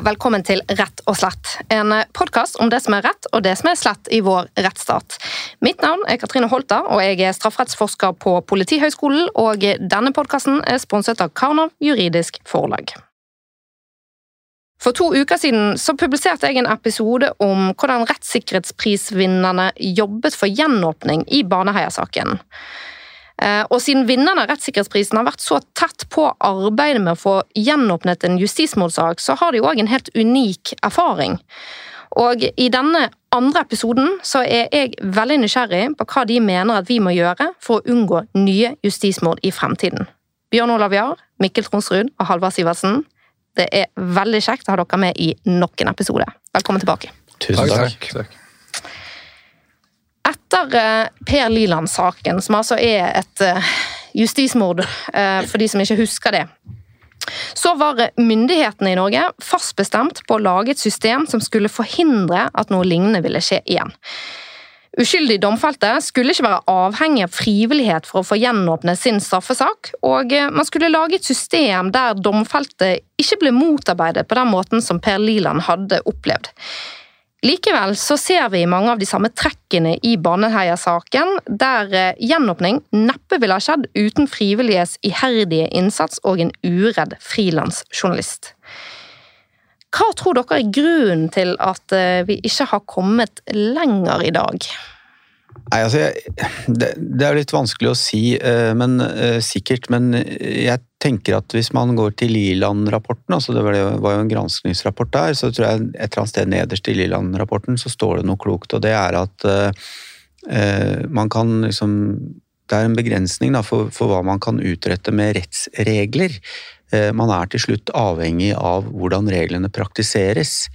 velkommen til Rett og slett. En podkast om det som er rett og det som er slett i vår rettsstat. Mitt navn er Katrine Holta, og jeg er strafferettsforsker på Politihøgskolen. Og denne podkasten er sponset av Karnov juridisk forlag. For to uker siden så publiserte jeg en episode om hvordan rettssikkerhetsprisvinnerne jobbet for gjenåpning i Baneheia-saken. Eh, og siden vinneren av rettssikkerhetsprisen har vært så tett på arbeidet med å få gjenåpnet en justismordsak, så har de òg en helt unik erfaring. Og i denne andre episoden så er jeg veldig nysgjerrig på hva de mener at vi må gjøre for å unngå nye justismord i fremtiden. Bjørn Olav Jahr, Mikkel Tronsrud og Halvard Sivertsen, det er veldig kjekt å ha dere med i nok en episode. Velkommen tilbake. Tusen takk. takk. Etter eh, Per Liland-saken, som altså er et eh, justismord, eh, for de som ikke husker det, så var myndighetene i Norge fast bestemt på å lage et system som skulle forhindre at noe lignende ville skje igjen. Uskyldig domfelte skulle ikke være avhengig av frivillighet for å få gjenåpne sin straffesak, og man skulle lage et system der domfelte ikke ble motarbeidet på den måten som Per Liland hadde opplevd. Likevel så ser vi mange av de samme trekkene i Baneheia-saken, der eh, gjenåpning neppe ville ha skjedd uten frivilliges iherdige innsats og en uredd frilansjournalist. Hva tror dere er grunnen til at eh, vi ikke har kommet lenger i dag? Nei, altså, det, det, er litt vanskelig å si, uh, men sikkert. Men jeg tenker at hvis man går til Liland-rapporten, altså det var, jo en granskningsrapport der, så tror jeg et eller annet sted nederst i Liland-rapporten så står det noe klokt, og det er at uh, man kan liksom Det er en begrensning da, for, for, hva man kan utrette med rettsregler. man er til slutt avhengig av hvordan reglene praktiseres.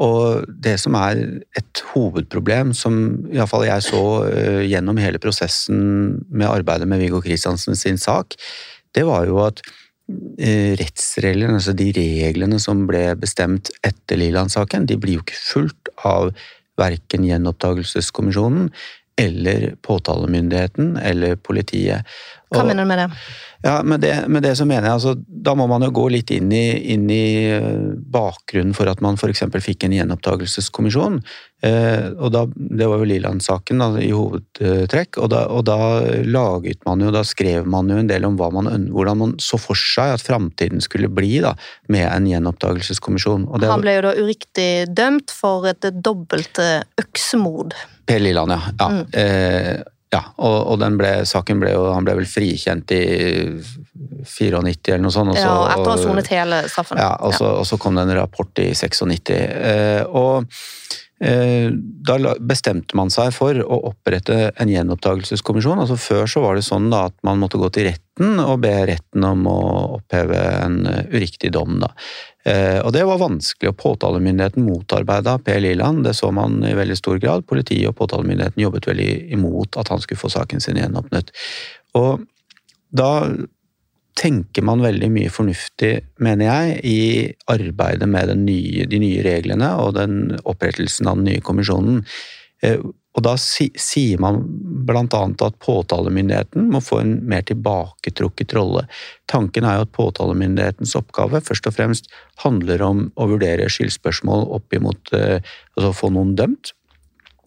Og det som er et hovedproblem, som iallfall jeg så uh, gjennom hele prosessen med arbeidet med Viggo Kristiansen sin sak, det var jo at uh, rettsreglene, altså de reglene som ble bestemt etter Liland-saken, de blir jo ikke fulgt av verken Gjenopptakelseskommisjonen eller påtalemyndigheten eller politiet. Hva mener du med det? Ja, med det, med det så mener jeg altså, Da må man jo gå litt inn i, inn i eh, bakgrunnen for at man f.eks. fikk en gjenopptakelseskommisjon. Eh, og da, Det var jo Liland-saken i hovedtrekk. Og da, og da, laget man jo, da skrev man jo en del om man, hvordan man så for seg at framtiden skulle bli da, med en gjenopptakelseskommisjon. Det, Han ble jo da uriktig dømt for et dobbelt øksemord. Per Liland, ja. ja. Mm. Eh, ja, og, og ble, saken ble jo Han ble vel frikjent i 94 eller noe sånt. Også, ja, etter å ha sonet hele straffen. Ja, og så, ja. og så, kom det en rapport i 96. Eh, og da bestemte man seg for å opprette en gjenopptakelseskommisjon. Altså Før så var det sånn da, at man måtte gå til retten og be retten om å oppheve en uriktig dom. da. Eh, og det var vanskelig, og påtalemyndigheten motarbeida Per Liland. Det så man i veldig stor grad. Politiet og påtalemyndigheten jobbet veldig imot at han skulle få saken sin gjenåpnet. Og da tenker man veldig mye fornuftig, mener jeg, i arbeidet med nye, de nye reglene og den opprettelsen av den nye kommisjonen. Eh, og da sier man bl.a. at påtalemyndigheten må få en mer tilbaketrukket rolle. Tanken er jo at påtalemyndighetens oppgave først og fremst handler om å vurdere skyldspørsmål opp imot eh, altså få noen dømt.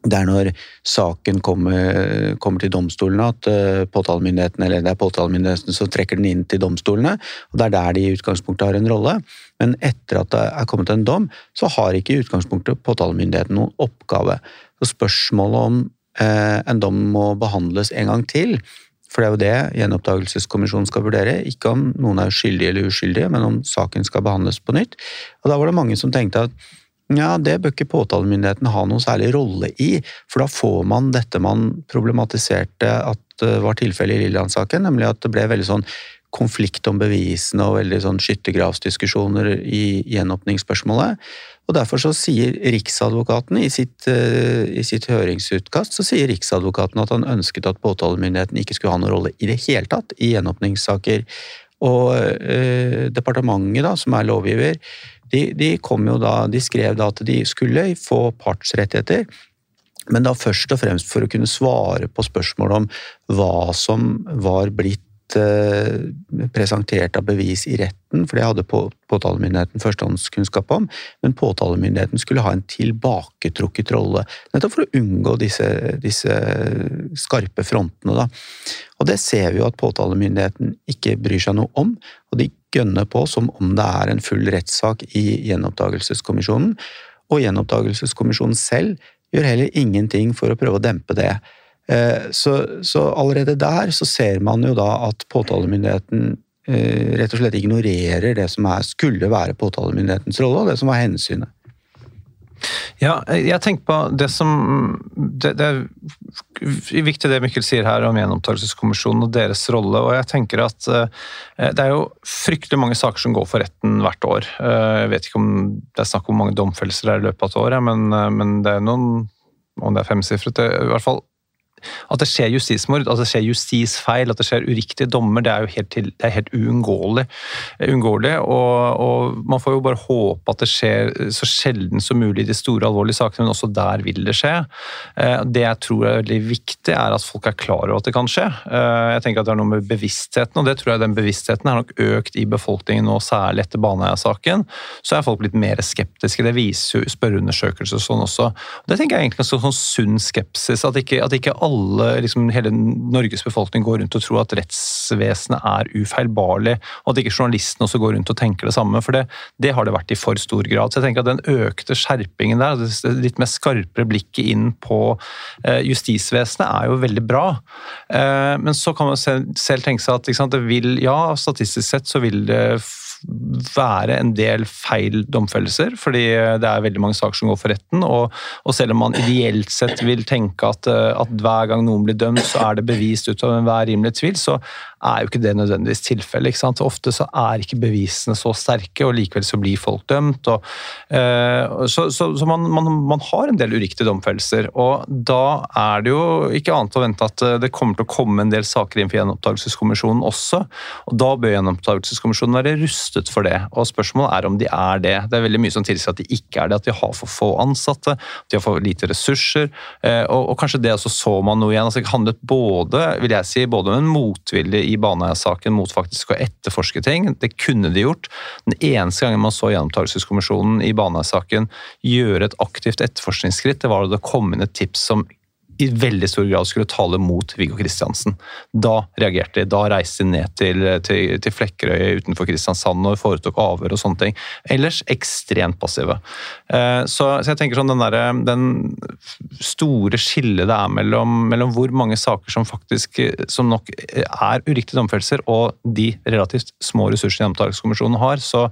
Det er når saken kommer, kommer til domstolene at eh, påtalemyndigheten eller det er påtalemyndigheten som trekker den inn til domstolene. og Det er der de i utgangspunktet har en rolle. Men etter at det er kommet en dom, så har ikke i utgangspunktet påtalemyndigheten noen oppgave. Så spørsmålet om eh, en dom må behandles en gang til, for det er jo det gjenopptakelseskommisjonen skal vurdere, ikke om noen er skyldige eller uskyldige, men om saken skal behandles på nytt. Og Da var det mange som tenkte at ja, det bør ikke påtalemyndigheten ha noen særlig rolle i, for da får man dette man problematiserte at det var tilfellet i Lilleland-saken, nemlig at det ble veldig sånn konflikt om bevisene og veldig sånn skyttergravsdiskusjoner i gjenåpningsspørsmålet. Og Derfor så sier Riksadvokaten i sitt, eh, i sitt, høringsutkast så sier Riksadvokaten at han ønsket at påtalemyndigheten ikke skulle ha noen rolle i det hele tatt i gjenåpningssaker. Og eh, departementet, da, som er lovgiver, de, de, da, de skrev da at de skulle få partsrettigheter. Men da først og fremst for å kunne svare på spørsmål om hva som var blitt eh, presentert av bevis i retten, for det hadde på, påtalemyndigheten førstehåndskunnskap om, men påtalemyndigheten skulle ha en tilbaketrukket rolle, nettopp for å unngå disse, disse skarpe frontene. Da. Og det ser vi jo at påtalemyndigheten ikke bryr seg noe om, og de gønner på som om det er en full rettssak i Gjenoppdagelseskommisjonen. Og Gjenoppdagelseskommisjonen selv gjør heller ingenting for å prøve å dempe det. Eh, så, så, allerede der så ser man jo da at påtalemyndigheten eh, rett og slett ignorerer det som er, skulle være påtalemyndighetens rolle, og det som var hensynet. Ja, jeg tenker på det som Det, det er viktig det Mikkel sier her om gjenopptakelseskommisjonen og deres rolle. og jeg tenker at uh, Det er jo fryktelig mange saker som går for retten hvert år. Uh, jeg vet ikke om det er snakk om mange domfellelser i løpet av et år, men, uh, men, det er noen om det er femsifret, i hvert fall at det skjer justismord, at det skjer justisfeil, at det skjer uriktige dommer, det er jo helt, til, er helt uunngåelig. og, og, man får jo bare håpe at det skjer så sjelden som mulig i de store, alvorlige sakene, men også der vil det skje. Eh, det jeg tror er veldig viktig, er at folk er klar over at det kan skje. Eh, jeg tenker at det er noe med bevisstheten, og det tror jeg den bevisstheten er nok økt i befolkningen nå, særlig etter Baneheia-saken. Så er folk blitt mer skeptiske. Det viser jo spørreundersøkelser og sånn også. Det tenker jeg egentlig er sånn sunn skepsis, at ikke, at ikke alle alle, liksom hele Norges befolkning går rundt og tror at rettsvesenet er ufeilbarlig, og at ikke journalistene også går rundt og tenker det samme. For det, det, har det vært i for stor grad. Så jeg tenker at den økte skjerpingen der, det litt mer skarpere blikket inn på eh, justisvesenet, er jo veldig bra. Eh, men så kan man selv tenke seg at sant, det vil, ja, statistisk sett så vil det være en del feil domfellelser, fordi det er veldig mange saker som går for retten. Og, og selv om man ideelt sett vil tenke at, at, hver gang noen blir dømt, så er det bevist ut av enhver rimelig tvil, så er jo ikke det nødvendigvis tilfellet. Ofte så er ikke bevisene så sterke, og likevel så blir folk dømt. Og, uh, så, så, så man, man, man, har en del uriktige domfellelser. Og da er det jo ikke annet å vente at det kommer til å komme en del saker inn for Gjenopptakelseskommisjonen også. Og da bør Gjenopptakelseskommisjonen være rustet for det. Og spørsmålet er om de er det. Det er veldig mye som tilsier at de ikke er det, at de har for få ansatte, at de har for lite ressurser. Uh, og, og, kanskje det også så man noe igjen. Altså, det handlet både, vil jeg si, både om en motvilje i Baneheia-saken mot faktisk å etterforske ting. Det kunne de gjort. Den eneste gangen man så Gjenopptakelseskommisjonen i Baneheia-saken gjøre et aktivt etterforskningsskritt, det var da det kom inn et tips som i veldig stor grad skulle tale mot Viggo Kristiansen. Da reagerte de. Da reiste de ned til, til, til Flekkerøy utenfor Kristiansand og foretok avhør og sånne ting. Ellers ekstremt passive. Eh, så, så jeg tenker sånn den, der, den store skillet det er mellom, mellom, hvor mange saker som faktisk som nok er uriktige domfellelser, og de relativt små ressursene Gjenopptakelseskommisjonen har, så,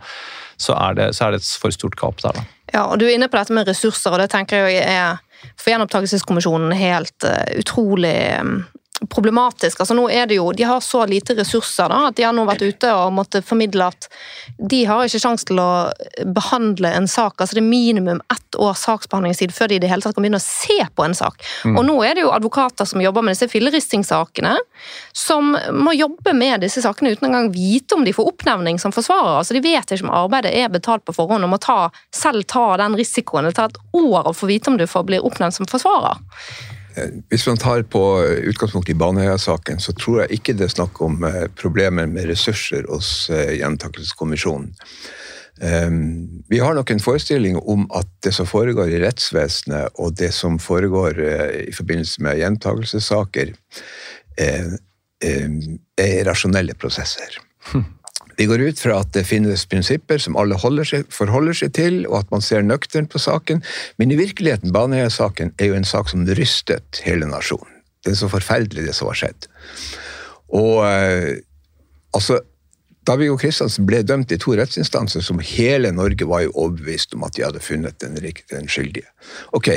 så, er det, så er det et for stort gap der. da. Ja, og Du er inne på dette med ressurser, og det tenker jeg er for Gjenopptakelseskommisjonen helt uh, utrolig um, problematisk. Altså nå er det jo, De har så lite ressurser da, at de har nå vært ute og måtte formidle at de har ikke sjanse til å behandle en sak. altså Det er minimum ett års saksbehandlingstid før de i det hele tatt kan begynne å se på en sak. Mm. Og Nå er det jo advokater som jobber med disse filleristingssakene som må jobbe med disse sakene uten engang vite om de får oppnevning som forsvarer. altså De vet ikke om arbeidet er betalt på forhånd, og må ta, selv ta den risikoen. Det tar et år å få vite om du får bli oppnevnt som forsvarer. Eh, hvis man tar på utgangspunkt i Baneheia-saken, så tror jeg ikke det er snakk om eh, problemer med ressurser hos eh, Gjentakelseskommisjonen. Vi har nok en forestilling om at det som foregår i rettsvesenet, og det som foregår i forbindelse med gjentakelsessaker, er rasjonelle prosesser. Hm. Vi går ut fra at det finnes prinsipper som alle seg, forholder seg til, og at man ser nøkternt på saken, men i virkeligheten, Baneheia-saken er jo en sak som rystet hele nasjonen. Det er så forferdelig, det som har skjedd. Og eh, altså da Viggo Kristiansen ble dømt i to rettsinstanser, som hele Norge var jo overbevist om at de hadde funnet den, den skyldige. Ok,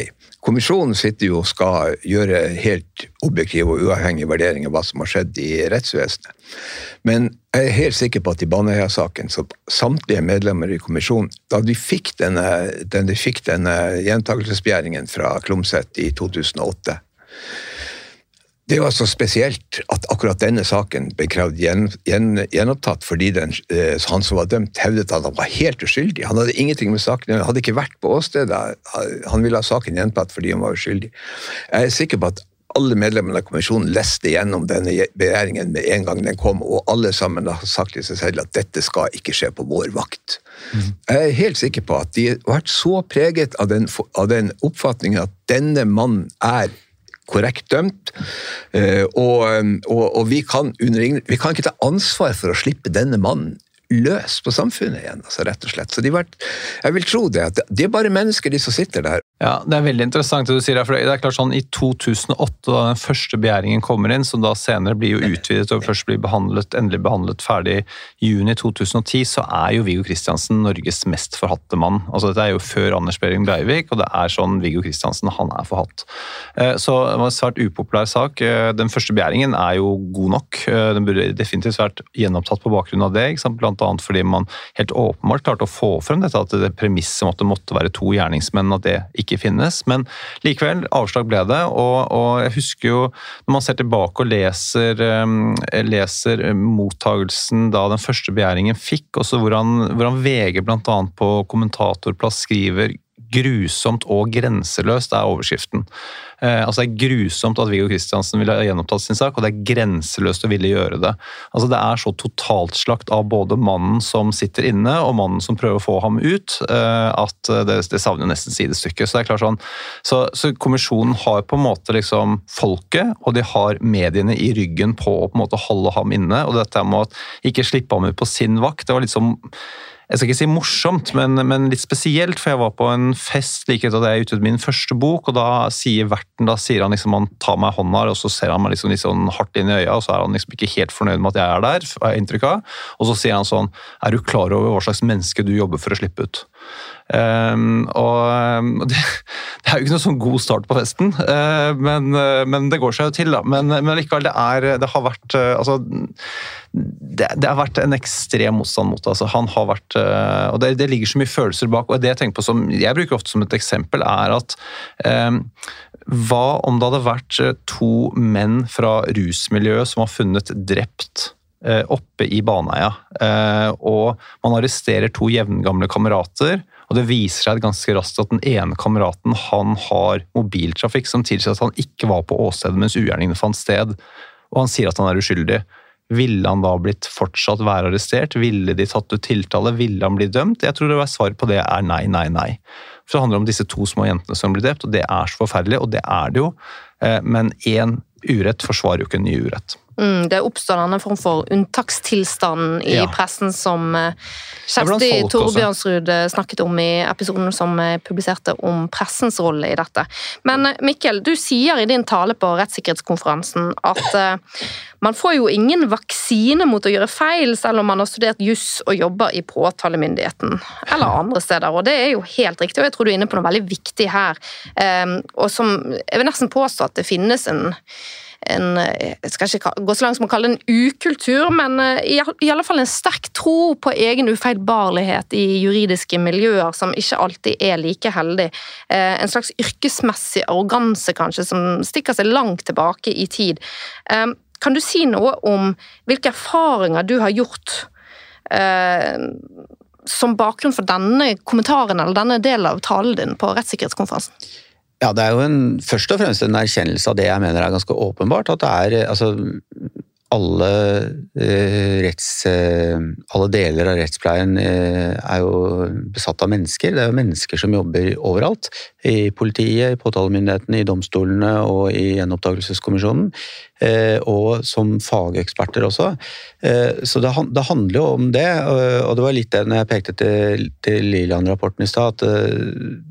Kommisjonen sitter jo og skal gjøre helt objektive og uavhengige vurderinger av hva som har skjedd i rettsvesenet. Men jeg er helt sikker på at i Baneheia-saken, så samtlige medlemmer i kommisjonen, da de fikk denne, den, de denne gjentakelsesbegjæringen fra Klomsæt i 2008 det var altså spesielt at akkurat denne saken ble krevd gjen, gjen, gjenopptatt fordi den, eh, han som var dømt, hevdet at han var helt uskyldig. Han hadde ingenting med saken Han hadde ikke vært på åstedet. Han ville ha saken gjentatt fordi han var uskyldig. Jeg er sikker på at alle medlemmene av kommisjonen leste gjennom denne begjæringen med en gang den kom, og alle sammen har sagt til seg selv at dette skal ikke skje på vår vakt. Mm. Jeg er helt sikker på at de har vært så preget av den, av den oppfatningen at denne mannen er korrekt dømt. Eh, og, og, og vi, kan under, vi, kan ikke ta ansvar for å slippe denne mannen løs på samfunnet igjen, altså rett og slett. Så de vært, jeg vil tro det, at det er bare mennesker, de som sitter der. Ja, Det er veldig interessant det du sier. for det er klart sånn I 2008, da den første begjæringen kommer inn, som da senere blir jo utvidet og først blir behandlet, endelig behandlet ferdig i juni 2010, så er jo Viggo Kristiansen Norges mest forhatte mann. Altså Dette er jo før Anders Behring Breivik, og det er sånn Viggo Kristiansen han er forhatt. Eh, så det var en svært upopulær sak. Eh, den første begjæringen er jo god nok. Eh, den burde definitivt vært gjenopptatt på bakgrunn av det. Blant annet fordi man helt åpenbart klarte å få frem dette at det premisset om at det måtte være to gjerningsmenn, at det ikke ikke finnes. Men likevel, avslag ble det. Og, og jeg husker jo, når man ser tilbake og leser, eh, leser mottagelsen da den første begjæringen fikk, også hvordan, hvordan VG bl.a. på kommentatorplass skriver grusomt og grenseløst er overskriften. Eh, altså Det er grusomt at Viggo Kristiansen ville ha gjenopptatt sin sak, og det er grenseløst å ville gjøre det. Altså Det er så totalslakt av både mannen som sitter inne og mannen som prøver å få ham ut, eh, at det, det savner nesten sidestykket. Så det er klart sånn, så, så, kommisjonen har på en måte liksom folket, og de har mediene i ryggen på å på en måte holde ham inne. Og dette med å ikke slippe ham ut på sin vakt, det var liksom jeg skal ikke si morsomt, men, men, litt spesielt. For jeg var på en fest like etter at jeg utgitt min første bok, og da sier verten da sier han liksom han tar meg i hånda, og så ser han meg liksom litt sånn hardt inn i øya, og så er han liksom ikke helt fornøyd med at jeg er der, har jeg inntrykk av. Og så sier han sånn Er du klar over hva slags menneske du jobber for å slippe ut? Um, og det, er jo ikke noe sånn god start på festen, uh, men, uh, men, det går seg jo til, da. Men, men likevel, det, er, det har vært altså, det, det, har vært en ekstrem motstand mot det. Altså, han har vært, og det, det, ligger så mye følelser bak. og det Jeg tenker på som, jeg bruker ofte som et eksempel, er at um, hva om det hadde vært to menn fra rusmiljøet som var funnet drept oppe i Baneheia, og man arresterer to jevngamle kamerater og Det viser seg ganske raskt at den ene kameraten han har mobiltrafikk som tilsier at han ikke var på åstedet mens ugjerningene fant sted, og han sier at han er uskyldig. Ville han da blitt fortsatt være arrestert? Ville de tatt ut tiltale? Ville han bli dømt? Jeg tror det var Svaret på det er nei, nei, nei. For Det handler om disse to små jentene som blir drept, og det er så forferdelig, og det er det jo. Eh, men én urett forsvarer jo ikke en ny urett. Mm, det oppstår denne form for unntakstilstand i ja. pressen som uh, Kjersti Torbjørnsrud uh, snakket om i episoden som uh, publiserte om pressens rolle i dette. Men Mikkel, du sier i din tale på rettssikkerhetskonferansen at man får jo ingen vaksine mot å gjøre feil, selv om man har studert juss og jobber i påtalemyndigheten eller andre steder. Og det er jo helt riktig, og jeg tror du er inne på noe veldig viktig her. Og som jeg vil nesten påstå at det finnes en en Jeg skal ikke gå så langt som å kalle det en ukultur, men eh, i, i alle fall en sterk tro på egen ufeilbarlighet i juridiske miljøer, som ikke alltid er like heldig. Eh, en slags yrkesmessig arroganse, kanskje, som stikker seg langt tilbake i tid. Eh, kan du si noe om hvilke erfaringer du har gjort som bakgrunn for denne kommentaren eller denne delen av talen din på rettssikkerhetskonferansen? Ja, det er jo en, først og fremst en erkjennelse av det jeg mener er ganske åpenbart. At det er altså, alle, eh, retts, eh, alle deler av rettspleien eh, er jo besatt av mennesker. Det er jo mennesker som jobber overalt. I politiet, i påtalemyndighetene, i domstolene og i gjenopptakelseskommisjonen. Og som fageksperter også. Så det, handler jo om det, og det var litt det når jeg pekte til, til Liland-rapporten i stad, at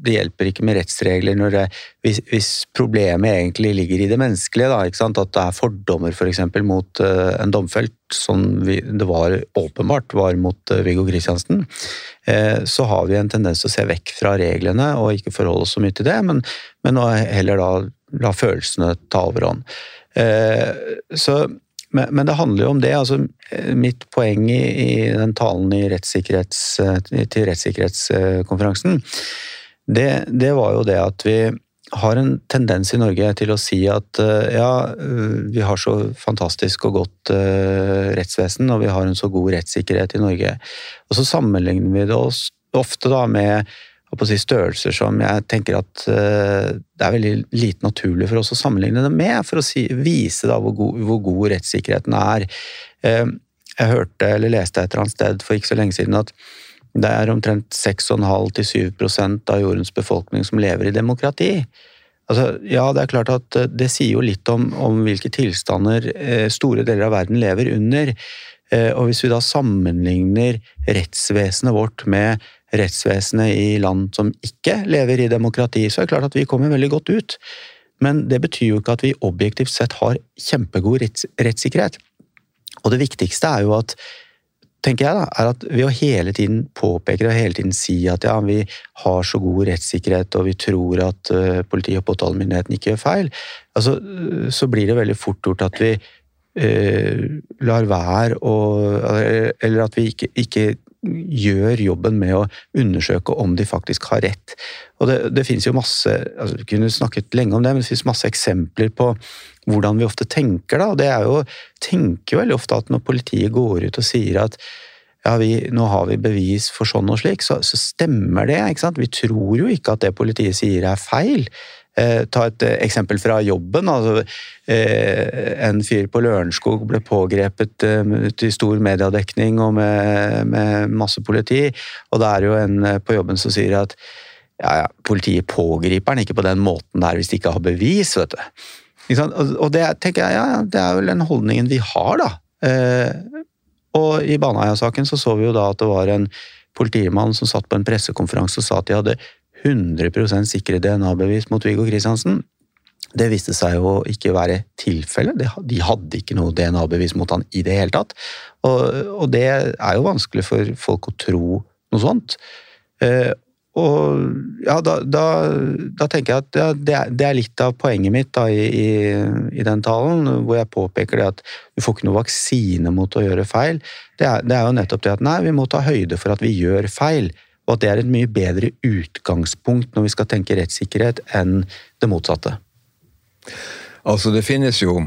det hjelper ikke med rettsregler når det, hvis, hvis, problemet egentlig ligger i det menneskelige. Da, at det er fordommer f.eks. For mot en domfelt, som vi, det var åpenbart var mot Viggo Kristiansen. Så har vi en tendens til å se vekk fra reglene og ikke forholde oss så mye til det, men, men heller da la følelsene ta overhånd. Så, men det handler jo om det. altså Mitt poeng i, i den talen i rettssikkerhets, til rettssikkerhetskonferansen, det, det, var jo det at vi har en tendens i Norge til å si at eh, ja, vi har så fantastisk og godt uh, rettsvesen, og vi har en så god rettssikkerhet i Norge. Og så sammenligner vi det oss ofte da med si, størrelser som jeg tenker at uh, det er veldig lite naturlig for oss å sammenligne det med, for å si, vise da hvor god, hvor god rettssikkerheten er. Jeg hørte eller leste et eller annet sted for ikke så lenge siden at det er omtrent 6,5-7% av jordens befolkning som lever i demokrati. Altså, ja, det er klart at eh, det sier jo litt om, om hvilke tilstander store deler av verden lever under. Og hvis vi da sammenligner rettsvesenet vårt med rettsvesenet i land som ikke lever i demokrati, så er det klart at vi kommer veldig godt ut. Men det betyr jo ikke at vi objektivt sett har kjempegod retts rettssikkerhet. Og det viktigste er jo at tenker jeg da, er at ved å hele tiden påpeke og hele tiden si at ja, vi har så god rettssikkerhet og vi tror at uh, politi og påtalemyndigheten ikke gjør feil, altså, så blir det veldig fort gjort at vi uh, lar være å Eller at vi ikke, ikke gjør jobben med å undersøke om de faktisk har rett. Og det, det finnes jo masse altså Vi kunne snakket lenge om det, men det finnes masse eksempler på hvordan vi ofte tenker. da, og det er jo, tenker jo veldig ofte at når politiet går ut og sier at ja, vi, nå har vi bevis for sånn og slik, så, så stemmer det. ikke sant? Vi tror jo ikke at det politiet sier er feil. Eh, ta et eh, eksempel fra jobben. Altså, eh, en fyr på Lørenskog ble pågrepet til stor mediedekning og med, med, masse politi. Og da er det jo en på jobben som sier at ja, ja, politiet pågriper han ikke på den måten der hvis de ikke har bevis. vet du. Og det tenker jeg, ja, det er vel den holdningen vi har, da. Og i Baneheia-saken så så vi jo da at det var en politimann som satt på en pressekonferanse og sa at de hadde 100% sikre DNA-bevis mot Viggo Kristiansen. Det viste seg jo ikke å være tilfellet. De hadde ikke noe DNA-bevis mot han i det hele tatt. Og, det er jo vanskelig for folk å tro noe sånt. Eh, og ja, da, da, da tenker jeg at ja, det, er, det, er, litt av poenget mitt da, i, i, i, den talen, hvor jeg påpeker det at du får ikke noe vaksine mot å gjøre feil. Det er, det er jo nettopp det at nei, vi må ta høyde for at vi gjør feil og at det er et mye bedre utgangspunkt når vi skal tenke rettssikkerhet, enn det motsatte. Altså, det finnes jo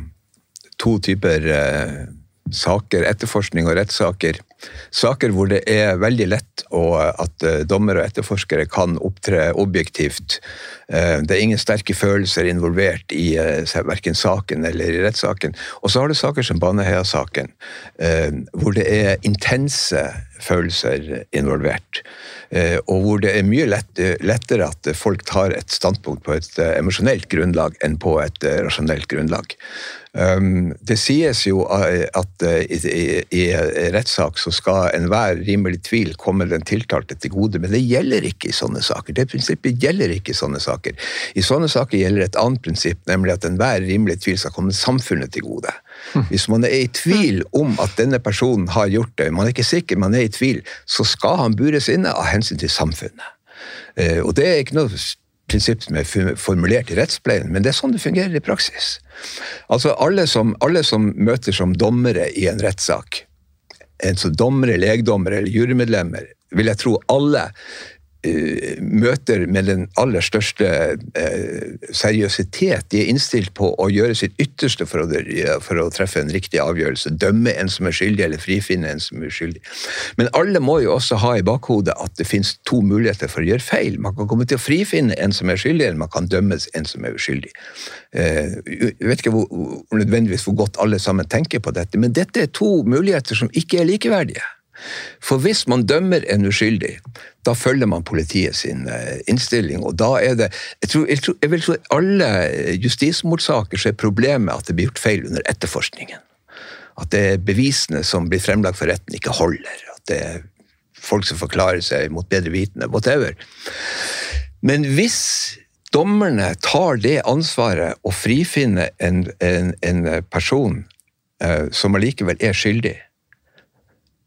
to typer eh, saker, etterforskning og rettssaker. Saker hvor det er veldig lett at eh, dommere og etterforskere kan opptre objektivt. Eh, det er ingen sterke følelser involvert i eh, verken saken eller i rettssaken. Og så har du saker som Baneheia-saken, hvor det er intense følelser involvert. Og hvor det er mye lettere at folk tar et standpunkt på et emosjonelt grunnlag enn på et rasjonelt grunnlag. Um, det sies jo at i rettssak så skal enhver rimelig tvil komme den tiltalte til gode, men det gjelder ikke i sånne saker. Det prinsippet gjelder ikke i sånne saker. I sånne saker gjelder et annet prinsipp, nemlig at enhver rimelig tvil skal komme samfunnet til gode. Hvis man er i tvil om at denne personen har gjort det, man er ikke sikker, man er i tvil, så skal han bures inne av hensyn til samfunnet. Uh, og det er ikke noe prinsipp som er formulert i rettspleien, men det er sånn det fungerer i praksis. Altså Alle som, alle som møter som dommere i en rettssak, en som dommere, legdommere eller jurymedlemmer, vil jeg tro alle Eh, møter med den aller største eh, seriøsitet. De er innstilt på å gjøre sitt ytterste for å, for å, treffe en riktig avgjørelse. Dømme en som er skyldig, eller frifinne en som er skyldig. Men alle må jo også ha i bakhodet at det finnes to muligheter for å gjøre feil. Man kan komme til å frifinne en som er skyldig, eller man kan dømmes en som er uskyldig. Eh, jeg vet ikke hvor, nødvendigvis hvor godt alle sammen tenker på dette, men dette er to muligheter som ikke er likeverdige. For hvis man dømmer en uskyldig, da følger man politiet sin eh, innstilling. Og da er det Jeg, tror, jeg, tror, jeg vil tro at alle justismordsaker så er problemet at det blir gjort feil under etterforskningen. At det er bevisene som blir fremlagt for retten, ikke holder. At det er folk som forklarer seg mot bedre vitende. Whatever. Men hvis dommerne tar det ansvaret å frifinne en, en, en person eh, som allikevel er skyldig,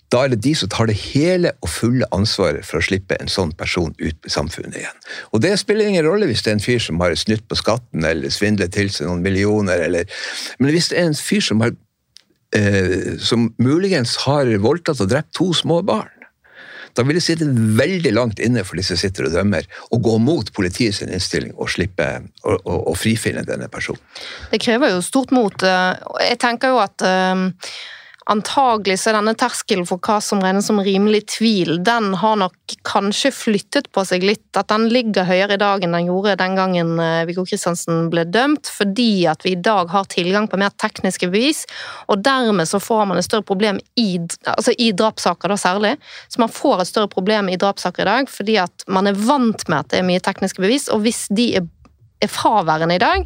da er det de som tar det hele og fulle ansvaret for å slippe en sånn person ut i samfunnet igjen. Og det spiller ingen rolle hvis det er en fyr som har snytt på skatten eller svindlet til seg noen millioner, eller Men hvis det er en fyr som har eh, som muligens har voldtatt og drept to små barn, da vil det sitte veldig langt inne for de som sitter og dømmer, å gå mot politiets innstilling og slippe å, å, frifinne denne personen. Det krever jo stort mot. Eh, jeg tenker jo at um antagelig så er denne terskelen for hva som regnes som rimelig tvil, den har nok kanskje flyttet på seg litt. At den ligger høyere i dag enn den gjorde den gangen eh, Viggo Kristiansen ble dømt, fordi at vi i dag har tilgang på mer tekniske bevis, og dermed så får man et større problem i, altså i drapssaker, da særlig. Så man får et større problem i drapssaker i dag fordi at man er vant med at det er mye tekniske bevis, og hvis de er, er fraværende i dag,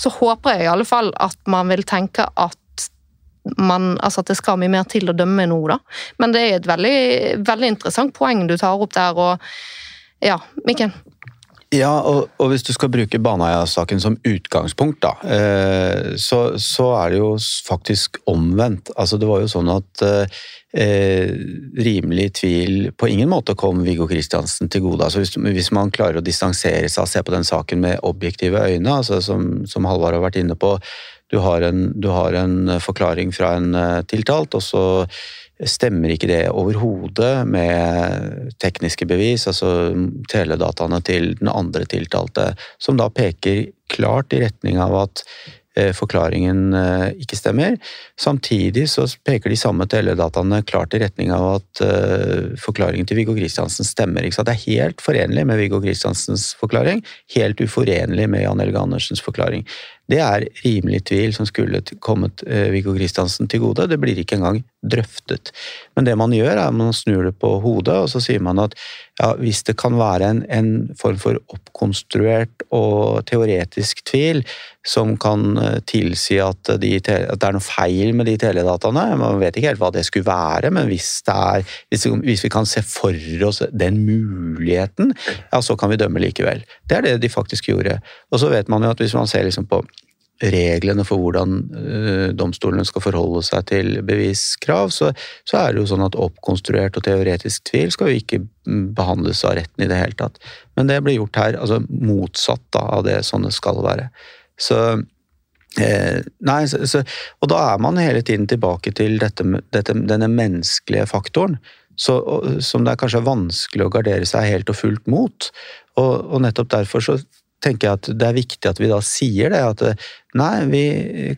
så håper jeg i alle fall at man vil tenke at man, altså at det skal mye mer til å dømme nå, da. Men det er et veldig, veldig interessant poeng du tar opp der, og ja, Mikkel? Ja, og, og, hvis du skal bruke Baneheia-saken som utgangspunkt, da, eh, så, så, er det jo faktisk omvendt. Altså, det var jo sånn at eh, rimelig tvil på ingen måte kom Viggo Kristiansen til gode. Altså, hvis, hvis, man klarer å distansere seg og se på den saken med objektive øyne, altså, som, som Halvard har vært inne på, du har, en, du har en forklaring fra en eh, tiltalt, og så stemmer ikke det overhodet med tekniske bevis, altså teledataene til den andre tiltalte, som da peker klart i retning av at Eh, forklaringen eh, ikke stemmer. Samtidig så peker de samme teledataene klart i retning av at eh, forklaringen til Viggo Kristiansen stemmer. Det er helt forenlig med Viggo Kristiansens forklaring, helt uforenlig med Jan Helge Andersens forklaring. Det er rimelig tvil som skulle kommet Viggo Kristiansen til gode. Det blir ikke engang drøftet. Men det man gjør, er at man snur det på hodet, og så sier man at ja, hvis det kan være en, en form for oppkonstruert og teoretisk tvil, som kan eh, tilsi at, de, at, det er noe feil med de teledataene. Man vet ikke helt hva det skulle være, men hvis, er, hvis, hvis, vi kan se for oss den muligheten, ja, så kan vi dømme likevel. Det er det de faktisk gjorde. Og så vet man jo at hvis man ser liksom på reglene for hvordan uh, domstolene skal forholde seg til beviskrav, så, så, er det jo sånn at oppkonstruert og teoretisk tvil skal jo ikke behandles av retten i det hele tatt. Men det blir gjort her, altså motsatt da, av det sånne skal være. Så eh, Nei, så, så, og da er man hele tiden tilbake til dette, dette, denne menneskelige faktoren. Som det er kanskje vanskelig å gardere seg helt og fullt mot. Og, og, nettopp derfor så tenker jeg at det er viktig at vi da sier det. At nei, vi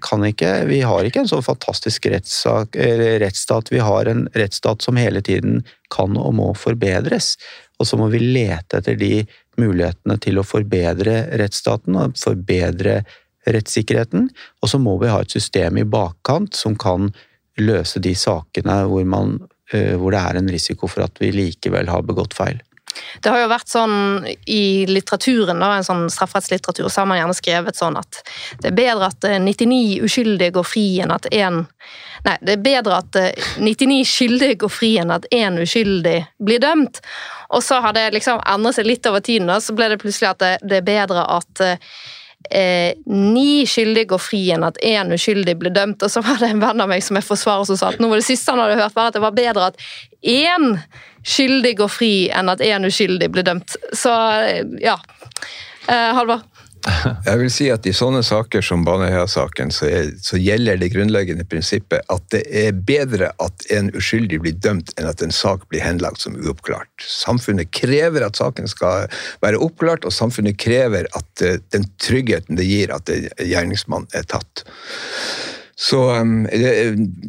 kan ikke Vi har ikke en så fantastisk rettssak, rettsstat. Vi har en rettsstat som hele tiden kan og må forbedres. Og så må vi lete etter de mulighetene til å forbedre rettsstaten og forbedre rettssikkerheten. Og så må vi ha et system i bakkant som kan løse de sakene hvor, man, eh, hvor det er en risiko for at vi likevel har begått feil. Det har jo vært sånn i litteraturen, da, en sånn strafferettslitteratur, så har man gjerne skrevet sånn at det er bedre at 99 eh, uskyldige går fri enn at én Nei, det er bedre at 99 eh, skyldige går fri enn at én uskyldig blir dømt. Og så har det liksom endret seg litt over tiden, da, så ble det plutselig at det, det er bedre at eh, ni skyldige går fri enn at én uskyldig blir dømt. Og så var det en venn av meg som er forsvarer som sa at nå var det siste han hadde hørt, var at det var bedre at én skyldig går fri enn at én uskyldig blir dømt. Så ja. Eh, Halvard? Jeg vil si at I sånne saker som Baneheia-saken så, så, gjelder det grunnleggende prinsippet at det er bedre at en uskyldig blir dømt, enn at en sak blir henlagt som uoppklart. Samfunnet krever at saken skal være oppklart, og samfunnet krever at uh, den tryggheten det gir at gjerningsmann er tatt. Så um,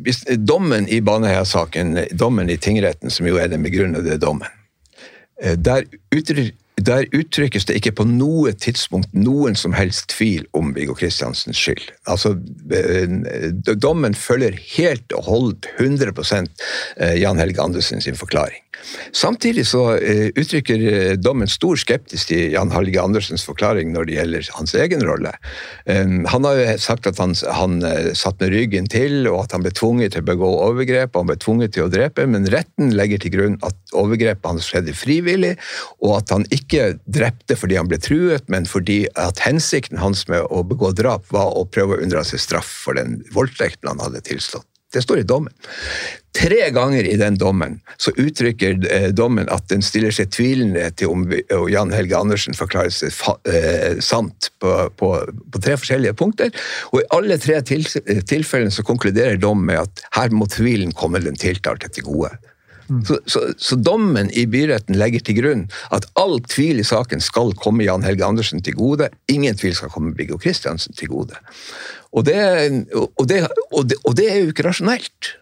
hvis, Dommen i Baneheia-saken, dommen i tingretten, som jo er den begrunnede dommen, uh, der der uttrykkes det ikke på noe tidspunkt noen som helst tvil om Viggo Kristiansens skyld. Altså, eh, Dommen følger helt og holdt 100 eh, Jan Helge Andersen sin forklaring. Samtidig så uh, uttrykker uh, dommen stor skeptisk til Jan Helge Andersens forklaring når det gjelder hans egen rolle. Um, han har jo sagt at han, han satt med ryggen til, og at han ble tvunget til å begå overgrep og han ble tvunget til å drepe, men retten legger til grunn at overgrepet hans skjedde frivillig, og at han ikke drepte fordi han ble truet, men fordi at hensikten hans med å begå drap var å prøve å unndra seg straff for den voldtekten han hadde tilstått. Det står i dommen. Tre ganger i den dommen så uttrykker eh, dommen at den stiller seg tvilende til om Jan Helge Andersen forklarer seg eh, sant på, på, på, tre forskjellige punkter. Og i alle tre tilfellene så konkluderer dommen med at her må tvilen komme den tiltalte til gode. Mm. Så, så, så, dommen i byretten legger til grunn at all tvil i saken skal komme Jan Helge Andersen til gode. Ingen tvil skal komme Viggo Kristiansen til gode. Og det, og, det, og, det, og det, er jo ikke rasjonelt.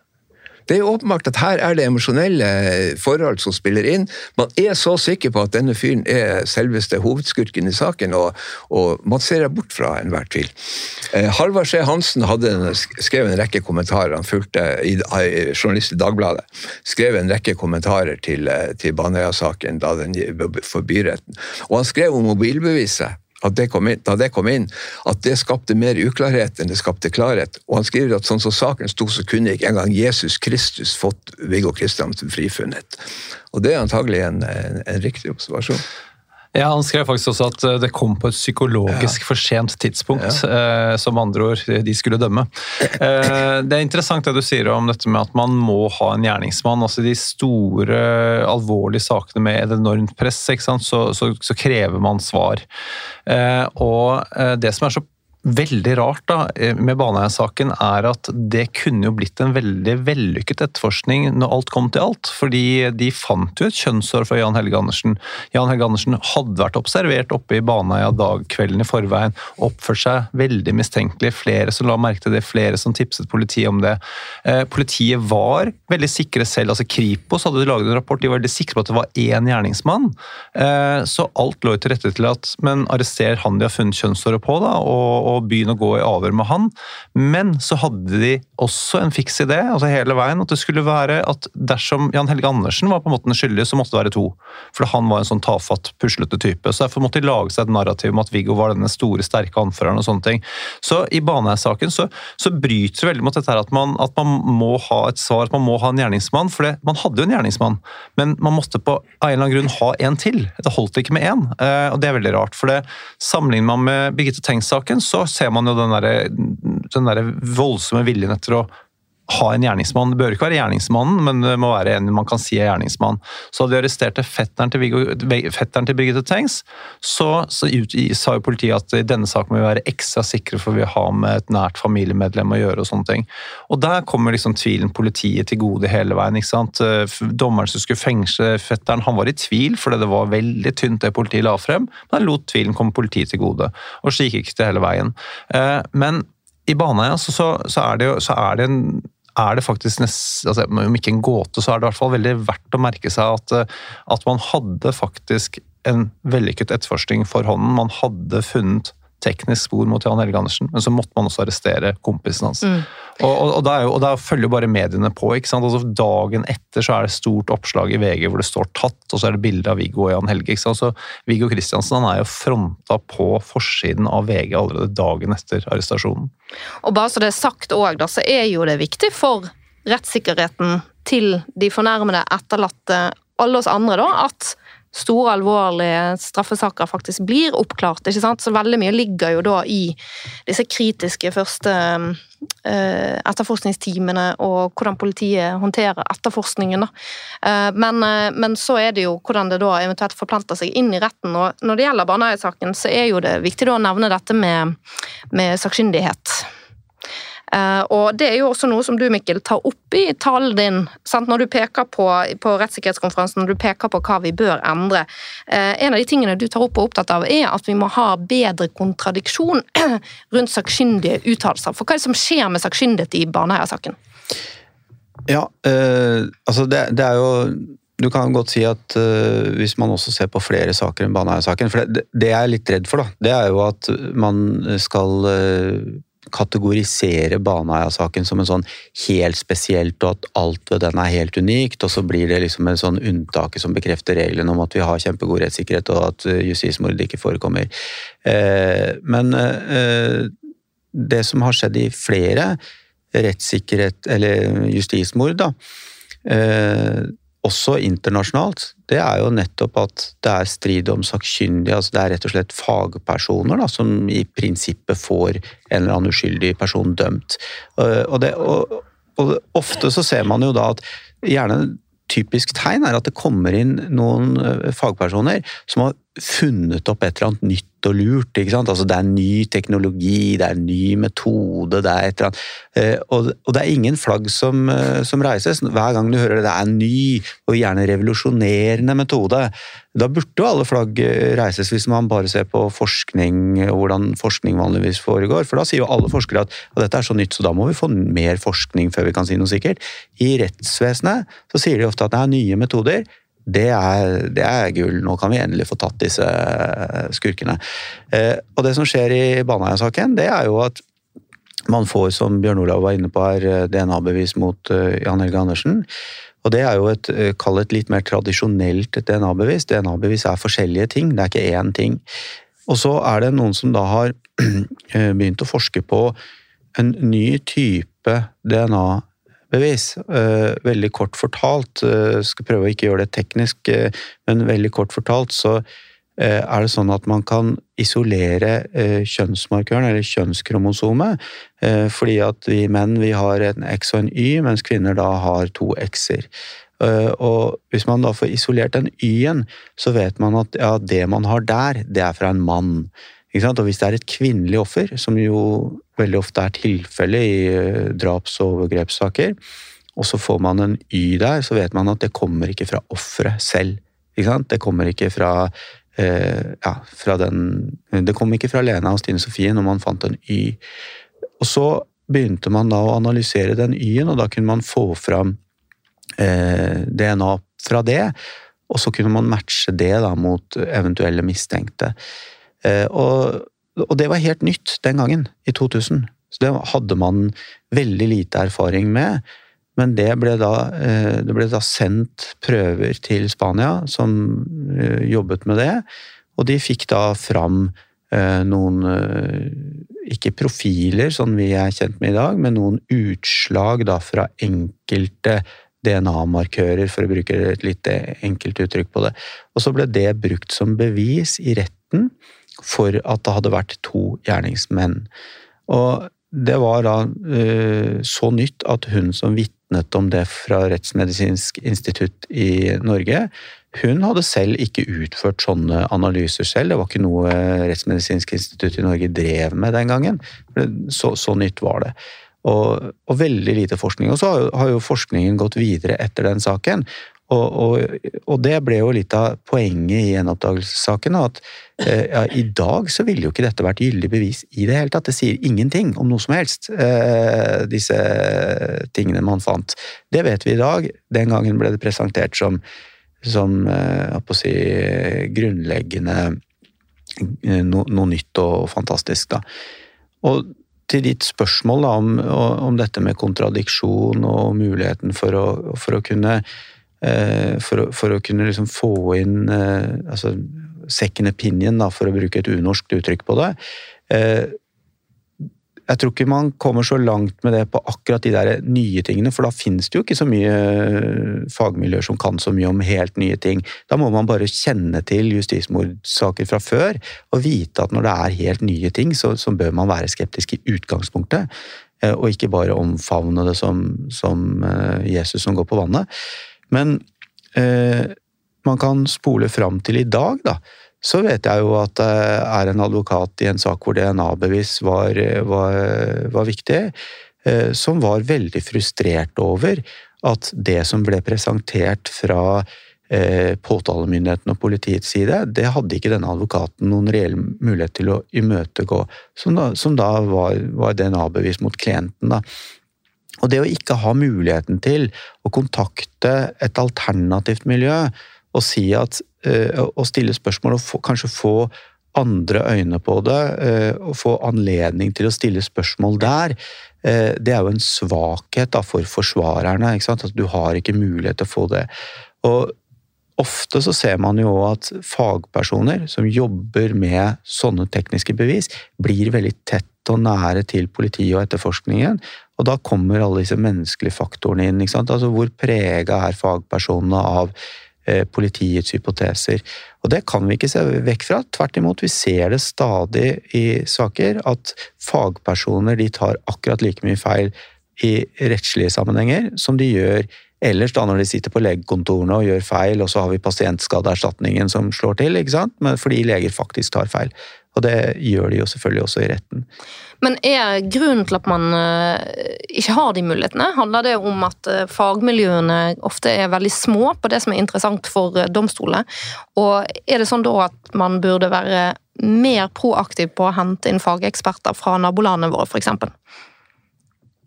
Det er jo åpenbart at her er det emosjonelle forhold som spiller inn. Man er så sikker på at denne fyren er selveste hovedskurken i saken, og, og man ser bort fra enhver tvil. Eh, Halvard C. Hansen hadde skrevet skrev en rekke kommentarer. Han fulgte i, journalist i Dagbladet. Skrev en rekke kommentarer til, eh, til Baneheia-saken da den for byretten. Og han skrev om mobilbeviset det inn, da det kom inn, at det skapte mer uklarhet enn det skapte klarhet. Og han skriver at sånn som saken sto, så kunne ikke engang Jesus Kristus fått Viggo Kristiansen frifunnet. Og det er antagelig en, en, en riktig observasjon. Ja, Han skrev faktisk også at eh, det kom på et psykologisk ja. for sent tidspunkt. Ja. Eh, som andre ord, de skulle dømme. Eh, det er interessant det du sier om dette med at man må ha en gjerningsmann. altså De store, alvorlige sakene med et enormt press, så, så, så, krever man svar. Eh, og eh, det som er så veldig rart da, eh, med Baneheia-saken, er at det kunne jo blitt en veldig vellykket etterforskning når alt kom til alt. Fordi de fant jo et kjønnshår fra Jan Helge Andersen. Jan Helge Andersen hadde vært observert oppe i Baneheia dagkvelden i forveien. Oppført seg veldig mistenkelig. Flere som la merke til det, flere som tipset politiet om det. Eh, politiet var veldig sikre selv. altså Kripos hadde laget en rapport, de var veldig sikre på at det var én gjerningsmann. Eh, så alt lå til rette til at Men arrester han de har funnet kjønnshåret på, da. og og begynne å gå i avhør med han. Men så hadde de også en fiks idé altså hele veien, at det skulle være at dersom Jan Helge Andersen var på en måte den skyldige, så måtte det være to. For han var en sånn tafatt, puslete type. Så derfor måtte de lage seg et narrativ om at Viggo var denne store, sterke anføreren og sånne ting. Så i Baneheia-saken så, så, bryter det veldig mot dette her at man, at man må ha et svar, at man må ha en gjerningsmann. For det, man hadde jo en gjerningsmann, men man måtte på en eller annen grunn ha en til. Det holdt ikke med én, eh, og det er veldig rart. For det sammenligner man med Birgitte Tengs-saken, så ser man jo den der, den der voldsomme viljen etter å ha en gjerningsmann. Det bør ikke være gjerningsmannen, men det må være en man kan si er gjerningsmann. Så da de arresterte fetteren til, Viggo, fetteren til Birgitte Tengs, så, så ut, sa jo politiet at i denne saken må vi være ekstra sikre for vi har med et nært familiemedlem å gjøre. Og sånne ting. Og der kommer liksom tvilen politiet til gode hele veien. ikke sant? Dommeren som skulle fengsle fetteren, han var i tvil fordi det var veldig tynt det politiet la frem, men han lot tvilen komme politiet til gode. Og så gikk ikke det hele veien. Eh, men i Baneheia så, så, så, er det jo så er det en er det faktisk nest, altså, Om ikke en gåte, så er det i hvert fall veldig verdt å merke seg at, eh, at man hadde faktisk en vellykket etterforskning for hånden. Man hadde funnet teknisk spor mot Jan Helge Andersen, men så måtte man også arrestere kompisen hans. Mm. Og, og, og, jo, og, da følger bare mediene på. ikke sant? Altså Dagen etter så er det stort oppslag i VG hvor det står 'tatt', og så er det bilde av Viggo og Jan Helge. ikke sant? Så Viggo Kristiansen han er jo fronta på forsiden av VG allerede dagen etter arrestasjonen. Og bare så det er sagt òg, så er jo det viktig for rettssikkerheten til de fornærmede etterlatte, alle oss andre, da, at store, alvorlige straffesaker faktisk blir oppklart. ikke sant? Så veldig mye ligger jo da i disse kritiske første uh, etterforskningsteamene og hvordan politiet håndterer etterforskningen. Uh, men, uh, men, så er det jo hvordan det da eventuelt forplanter seg inn i retten. Og når det gjelder Baneheia-saken, så er jo det viktig da å nevne dette med, med sakkyndighet. Eh, og Det er jo også noe som du Mikkel, tar opp i talen din sant? når du peker på, på rettssikkerhetskonferansen når du peker på hva vi bør endre. Eh, en av de tingene du tar opp og er opptatt av, er at vi må ha bedre kontradiksjon rundt sakkyndige uttalelser. For hva er det som skjer med sakkyndighet i Baneheia-saken? Ja, øh, altså det, det, er jo du kan godt si at uh, hvis man også ser på flere saker enn Baneheia-saken For det, det, jeg er litt redd for, da, det er jo at man skal uh, kategorisere Baneheia-saken som en sånn helt spesielt, og at alt ved den er helt unikt. Og så blir det liksom en sånn unntaket som bekrefter reglene om at vi har kjempegod rettssikkerhet, og at eh, justismord ikke forekommer. Eh, men eh, det som har skjedd i flere rettssikkerhet, eller justismord, da også internasjonalt, det er jo nettopp at det er strid om sakkyndige. altså Det er rett og slett fagpersoner da, som i prinsippet får en eller annen uskyldig person dømt. Og, det, og, og ofte så ser man jo da at gjerne typisk tegn er at det kommer inn noen eh, fagpersoner som har funnet opp et eller annet nytt dumt og lurt. ikke sant? Altså Det er ny teknologi, det er ny metode, det er et eller annet. Eh, og, og, det er ingen flagg som, eh, som, reises. Hver gang du hører det, det er en ny og gjerne revolusjonerende metode. Da burde jo alle flagg eh, reises hvis man bare ser på forskning og hvordan forskning vanligvis foregår. For da sier jo alle forskere at, at dette er så nytt, så da må vi få mer forskning før vi kan si noe sikkert. I rettsvesenet så sier de ofte at det er nye metoder det er, det er, gull. Nå kan vi endelig få tatt disse skurkene. Eh, og det som skjer i Baneheia-saken, det er jo at man får, som Bjørn Olav var inne på her, eh, DNA-bevis mot uh, Jan Helge Andersen. Og det er jo et, kall et litt mer tradisjonelt DNA-bevis. DNA-bevis er forskjellige ting, det er ikke én ting. Og så er det noen som da har begynt å forske på en ny type DNA-bevis bevis. Eh, veldig kort fortalt, eh, skal prøve å ikke gjøre det teknisk, eh, men veldig kort fortalt så er det sånn at man kan isolere kjønnsmarkøren, eller kjønnskromosomet, fordi at vi menn vi har en X og en Y, mens kvinner da har to X-er. Og hvis man da får isolert den Y-en, så vet man at ja, det man har der, det er fra en mann. Og hvis det er et kvinnelig offer, som jo veldig ofte er tilfellet i eh, draps- og overgrepssaker, og så får man en Y der, så vet man at det kommer ikke fra offeret selv. Det kommer ikke fra eh, ja, fra den Det kom ikke fra Lena og Stine Sofie når man fant en Y. Og så begynte man da å analysere den Y-en, og da kunne man få fram eh, DNA fra det. Og så kunne man matche det da mot eventuelle mistenkte. Eh, og, og, det var helt nytt den gangen, i 2000. Så det hadde man veldig lite erfaring med. Men det ble da, eh, det ble da sendt prøver til Spania, som eh, jobbet med det. Og de fikk da fram noen Ikke profiler, sånn vi er kjent med i dag, men noen utslag da fra enkelte DNA-markører, for å bruke et litt enkelt uttrykk på det. Og så ble det brukt som bevis i retten for at det hadde vært to gjerningsmenn. Og det var da uh, så nytt at hun som vitnet om det fra Rettsmedisinsk institutt i Norge, hun hadde selv ikke utført sånne analyser selv. Det var ikke noe Rettsmedisinsk institutt i Norge drev med den gangen. Så, så nytt var det. Og, og, veldig lite forskning. Og så har jo, har jo forskningen gått videre etter den saken. Og, og, og, det ble jo litt av poenget i gjenoppdagelsessaken. At eh, ja, i dag så ville jo ikke dette vært gyldig bevis i det hele tatt. Det sier ingenting om noe som helst, eh, disse tingene man fant. Det vet vi i dag. Den gangen ble det presentert som, som eh, si, grunnleggende eh, no, noe nytt og fantastisk. Da. Og til ditt spørsmål da, om, om, dette med kontradiksjon og muligheten for å, for å kunne Eh, for, for, å kunne liksom få inn eh, altså second opinion, da, for å bruke et unorskt uttrykk på det. Eh, jeg tror ikke man kommer så langt med det på akkurat de der nye tingene, for da finnes det jo ikke så mye fagmiljøer som kan så mye om helt nye ting. Da må man bare kjenne til justismordsaker fra før og vite at når det er helt nye ting, så, så bør man være skeptisk i utgangspunktet, og ikke bare omfavne det som, som Jesus som går på vannet. Men eh, man kan spole fram til i dag, da. Så vet jeg jo at det er en advokat i en sak hvor DNA-bevis var, var, var, viktig, eh, som var veldig frustrert over at det som ble presentert fra eh, påtalemyndigheten og politiets side, det hadde ikke denne advokaten noen reell mulighet til å imøtegå, som da, som da var, var DNA-bevis mot klienten. da. Og det å ikke ha muligheten til å kontakte et alternativt miljø og si at og eh, stille spørsmål og få, kanskje få andre øyne på det, eh, og få anledning til å stille spørsmål der, eh, det er jo en svakhet da, for forsvarerne. Ikke sant? At du har ikke mulighet til å få det. Og Ofte så ser man jo at fagpersoner som jobber med sånne tekniske bevis, blir veldig tett og nære til politiet og etterforskningen, og da kommer alle disse menneskelige faktorene inn. ikke sant? Altså Hvor prega er fagpersonene av eh, politiets hypoteser? Og det kan vi ikke se vekk fra. Tvert imot, vi ser det stadig i saker at fagpersoner de tar akkurat like mye feil i rettslige sammenhenger som de gjør ellers da når de sitter på legekontorene og gjør feil, og så har vi pasientskadeerstatningen som slår til, ikke sant? Men fordi leger faktisk tar feil. Og det gjør de jo selvfølgelig også i retten. Men er grunnen til at man eh, ikke har de mulighetene, handler det om at eh, fagmiljøene ofte er veldig små på det som er interessant for eh, domstolene? Og er det sånn da at man burde være mer proaktiv på å hente inn fageksperter fra nabolandene våre, f.eks.?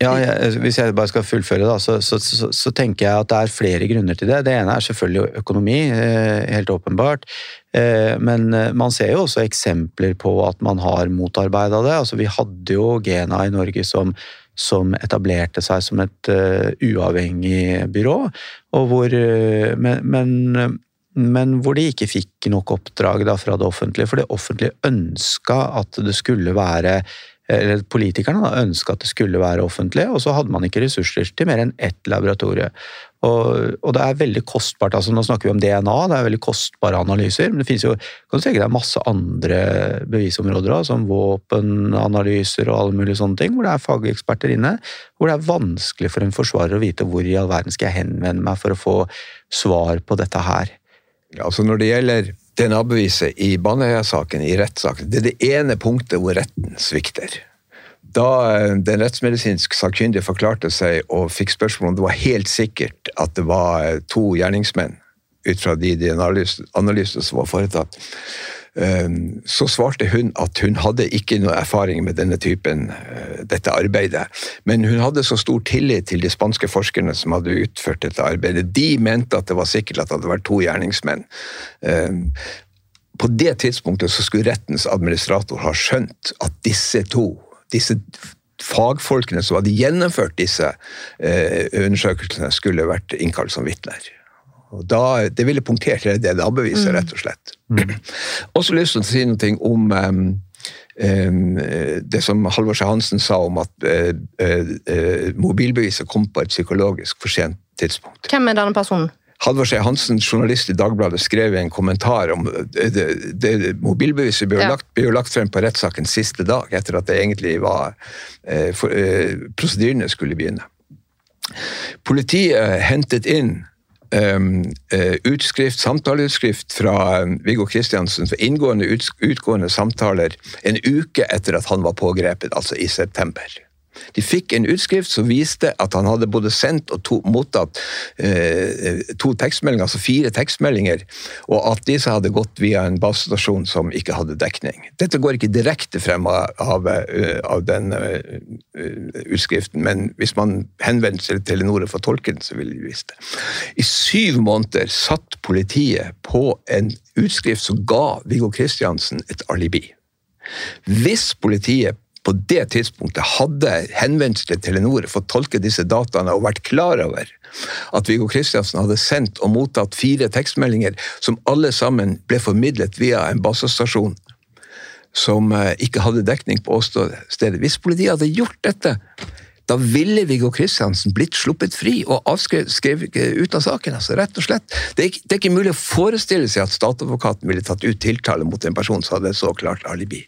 Ja, jeg, altså, Hvis jeg bare skal fullføre, da, så, så, så, så, tenker jeg at det er flere grunner til det. Det ene er selvfølgelig økonomi, eh, helt åpenbart. Eh, men eh, man ser jo også eksempler på at man har motarbeida det. Altså, vi hadde jo Gena i Norge som, som etablerte seg som et uh, uavhengig byrå, hvor, uh, men, men, men, hvor de ikke fikk nok oppdrag da, fra det offentlige. For det offentlige ønska at det skulle være eller Politikerne da, ønska at det skulle være offentlig, og så hadde man ikke ressurser til mer enn ett laboratorie. Og, og, det er veldig kostbart. altså Nå snakker vi om DNA, det er veldig kostbare analyser. Men det finnes jo kan du tenke deg masse andre bevisområder, da, som våpenanalyser og alle mulige sånne ting, hvor det er fageksperter inne. Hvor det er vanskelig for en forsvarer å vite hvor i all verden skal jeg henvende meg for å få svar på dette her. Ja, altså Når det gjelder DNA-beviset i Baneheia-saken, i rettssaken, det er det ene punktet hvor retten svikter. Da eh, den rettsmedisinsk sakkyndige forklarte seg og fikk spørsmål om det var helt sikkert at det var eh, to gjerningsmenn, ut fra de de analysene som var foretatt, Ehm, så svarte hun at hun hadde ikke noe erfaring med denne typen, eh, dette arbeidet. Men hun hadde så stor tillit til de spanske forskerne som hadde utført dette arbeidet. De mente at det var sikkert at det hadde vært to gjerningsmenn. Ehm, på det tidspunktet så skulle rettens administrator ha skjønt at disse to, disse fagfolkene som hadde gjennomført disse eh, undersøkelsene, skulle vært innkalt som vitner. Og da, det ville punktert hele DNA-beviset, mm. rett og slett. Mm. Også lyst til å si noe om um, um, det som Halvor Skje Hansen sa om at uh, uh, mobilbeviset kom på et psykologisk for sent tidspunkt. Hvem er denne personen? Halvor Skje Hansen, journalist i Dagbladet, skrev en kommentar om det, det, mobilbeviset ble, ja. lagt, ble lagt frem på rettssakens siste dag, etter at det egentlig var eh, for, eh, prosedyrene skulle begynne. Politiet hentet inn utskrift, samtaleutskrift fra um, Viggo Kristiansen for inngående utgående samtaler en uke etter at han var pågrepet, altså i september. De fikk en utskrift som viste at han hadde både sendt og to, mottatt eh, to tekstmeldinger, altså fire tekstmeldinger, og at disse hadde gått via en basestasjon som ikke hadde dekning. Dette går ikke direkte frem av, av, eh, av den uh, utskriften, men hvis man henvender seg til Telenor for tolken, så vil de vise det. I syv måneder satt politiet på en utskrift som ga Viggo Kristiansen et alibi. Hvis politiet på det tidspunktet hadde henvendt seg til Telenor for å tolke disse dataene og vært klar over at Viggo Kristiansen hadde sendt og mottatt fire tekstmeldinger som alle sammen ble formidlet via en basestasjon som eh, ikke hadde dekning på åstedet. Hvis politiet hadde gjort dette, da ville Viggo Kristiansen blitt sluppet fri og avskrevet ut av saken. altså rett og slett. Det er, ikke, det er, ikke, mulig å forestille seg at statsadvokaten ville tatt ut tiltale mot en person som hadde så klart alibi.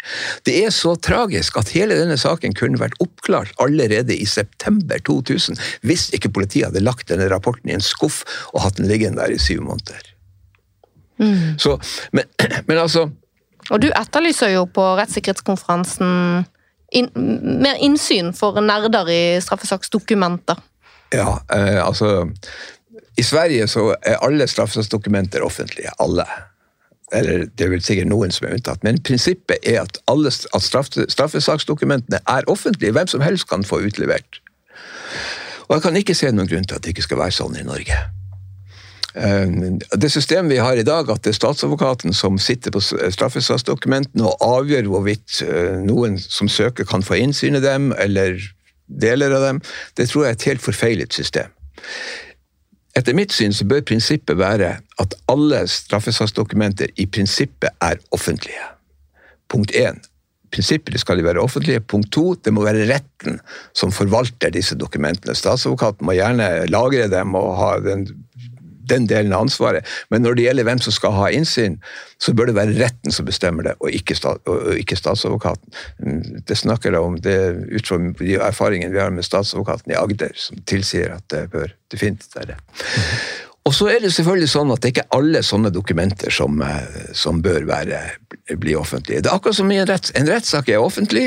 Det er så tragisk at hele denne saken kunne vært oppklart allerede i september 2000 hvis ikke politiet hadde lagt denne rapporten i en skuff og hatt den liggende der i syv måneder. Mm. Så, men, men altså Og du etterlyser jo på rettssikkerhetskonferansen in, mer innsyn for nerder i straffesaksdokumenter? Ja, eh, altså I Sverige så er alle straffesaksdokumenter offentlige. Alle. Eller det er vel sikkert noen som er unntatt. Men prinsippet er at alle at straffesaksdokumentene er offentlige. Hvem som helst kan få utlevert. Og jeg kan ikke se noen grunn til at det ikke skal være sånn i Norge. Eh, det systemet vi har i dag, at det er statsadvokaten som sitter på straffesaksdokumentene og avgjør hvorvidt eh, noen som søker, kan få innsyn i dem, eller deler av dem, det tror jeg er et helt forfeilet system. Etter mitt syn så bør prinsippet være at alle straffesaksdokumenter i prinsippet er offentlige. Punkt én. Prinsippet skal de være offentlige. Punkt to, det må være retten som forvalter disse dokumentene. Statsadvokaten må gjerne lagre dem og ha den den delen av ansvaret. Men når det gjelder hvem som skal ha innsyn, så bør det være retten som bestemmer det, og ikke, og ikke statsadvokaten. Det snakker jeg om det ut fra de erfaringene vi har med statsadvokaten i Agder, som tilsier at det bør definitivt være det. Og så er det selvfølgelig sånn at det ikke er alle sånne dokumenter som, eh, som bør være, bli offentlige. Det er akkurat som i en, rettssak. en rettssak er offentlig.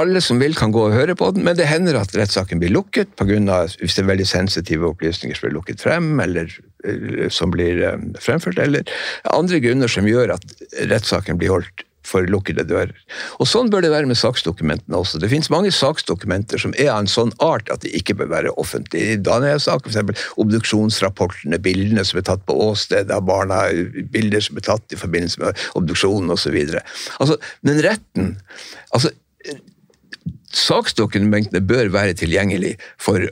Alle som vil, kan gå og høre på den, men det hender at rettssaken blir lukket på grunn av, hvis det er veldig sensitive opplysninger som blir lukket frem, eller, eller som blir um, fremført, eller andre grunner som gjør at rettssaken blir holdt for lukkede dører. Og Sånn bør det være med saksdokumentene også. Det finnes mange saksdokumenter som er av en sånn art at de ikke bør være offentlige. I Dania-saken f.eks. obduksjonsrapportene, bildene som er tatt på åstedet av barna, bilder som er tatt i forbindelse med obduksjonen osv. Altså, men retten altså Saksdokumentene bør være tilgjengelig for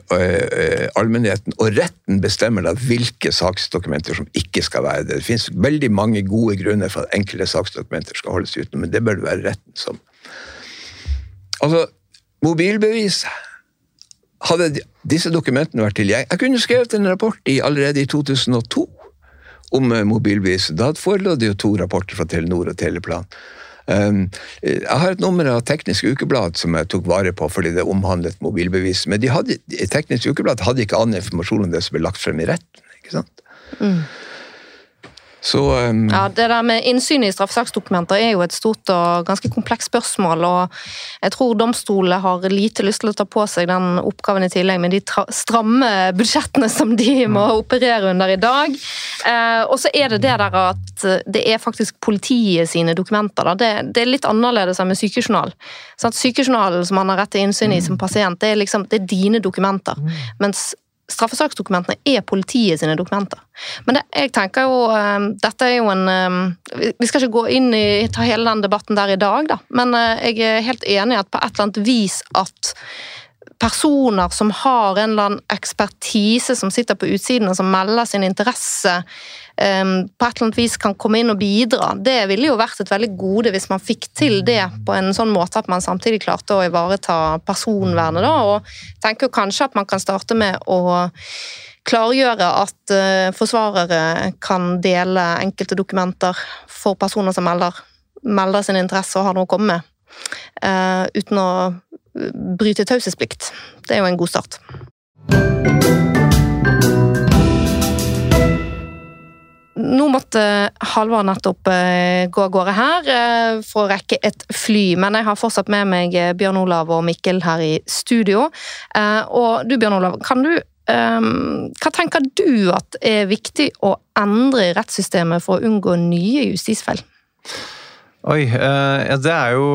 allmennheten, og retten bestemmer da hvilke saksdokumenter som ikke skal være det. Det finnes veldig mange gode grunner for at enkelte saksdokumenter skal holdes uten, men det bør det være retten som Altså, mobilbevis Hadde disse dokumentene vært tilgjengelig Jeg kunne skrevet en rapport i, allerede i 2002 om mobilbevis. Da forelå det jo to rapporter fra Telenor og Teleplan. Um, jeg har et nummer av Teknisk Ukeblad som jeg tok vare på fordi det omhandlet mobilbevis. Men de hadde, Teknisk Ukeblad hadde ikke annen informasjon om det som ble lagt frem i retten. ikke sant? Mm. Så, um... ja, Det der med innsyn i straffesaksdokumenter er jo et stort og ganske komplekst spørsmål. og Jeg tror domstolene har lite lyst til å ta på seg den oppgaven i tillegg, med de stramme budsjettene som de må mm. operere under i dag. Eh, og så er det det der at det er faktisk politiet sine dokumenter. Det, det, er litt annerledes enn med sykejournal. Sånn sykejournalen som man har rett til innsyn i som mm. pasient, det er, liksom, det er dine dokumenter. Mm. Mens straffesaksdokumentene er politiet sine dokumenter. Men det, jeg tenker jo um, Dette er jo en um, Vi skal ikke gå inn i ta hele den debatten der i dag, da. Men uh, jeg er helt enig i at på et eller annet vis at personer som har en eller annen ekspertise, som sitter på utsiden og som melder sin interesse, på et eller annet vis kan komme inn og bidra. Det ville jo vært et veldig gode hvis man fikk til det på en sånn måte at man samtidig klarte å ivareta personvernet. Da, og tenker kanskje at man kan starte med å klargjøre at uh, forsvarere kan dele enkelte dokumenter for personer som melder, melder sin interesse og har noe å komme med, uh, uten å bryte taushetsplikt. Det er jo en god start. Nå måtte Halvard nettopp eh, gå av gårde her eh, for å rekke et fly, men jeg har fortsatt med meg eh, Bjørn Olav og Mikkel her i studio. Og du Bjørn Olav, kan du hva tenker du at er viktig å endre i rettssystemet for å unngå nye justisfeil? Oi, det er jo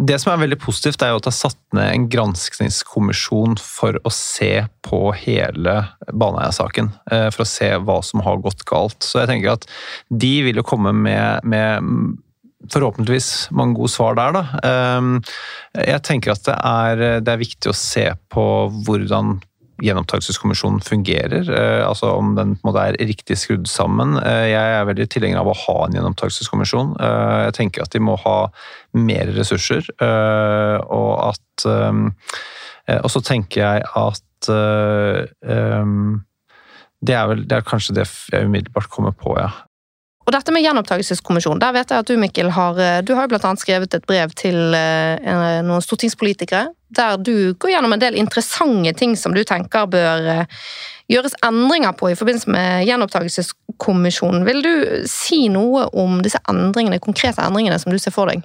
det som er veldig positivt, er jo at det er satt ned en granskningskommisjon for å se på hele Baneheia-saken. Eh, for å se hva som har gått galt. Så jeg tenker at de vil jo komme med, med forhåpentligvis mange gode svar der, da. Eh, jeg tenker at det er, det er viktig å se på hvordan gjenopptakelseskommisjonen fungerer. Eh, altså om den på en måte er riktig skrudd sammen. Eh, jeg er veldig tilhenger av å ha en gjenopptakelseskommisjon. Eh, jeg tenker at de må ha mer ressurser, og at Og så tenker jeg at det er, vel, det er kanskje det jeg umiddelbart kommer på, ja. Og dette med gjenopptakelseskommisjon, der vet jeg at du Mikkel, har, du har annet skrevet et brev til noen stortingspolitikere der du går gjennom en del interessante ting som du tenker bør eh, gjøres endringer på i forbindelse med gjenopptakelseskommisjonen. Vil du si noe om disse endringene, konkrete endringene som du ser for deg?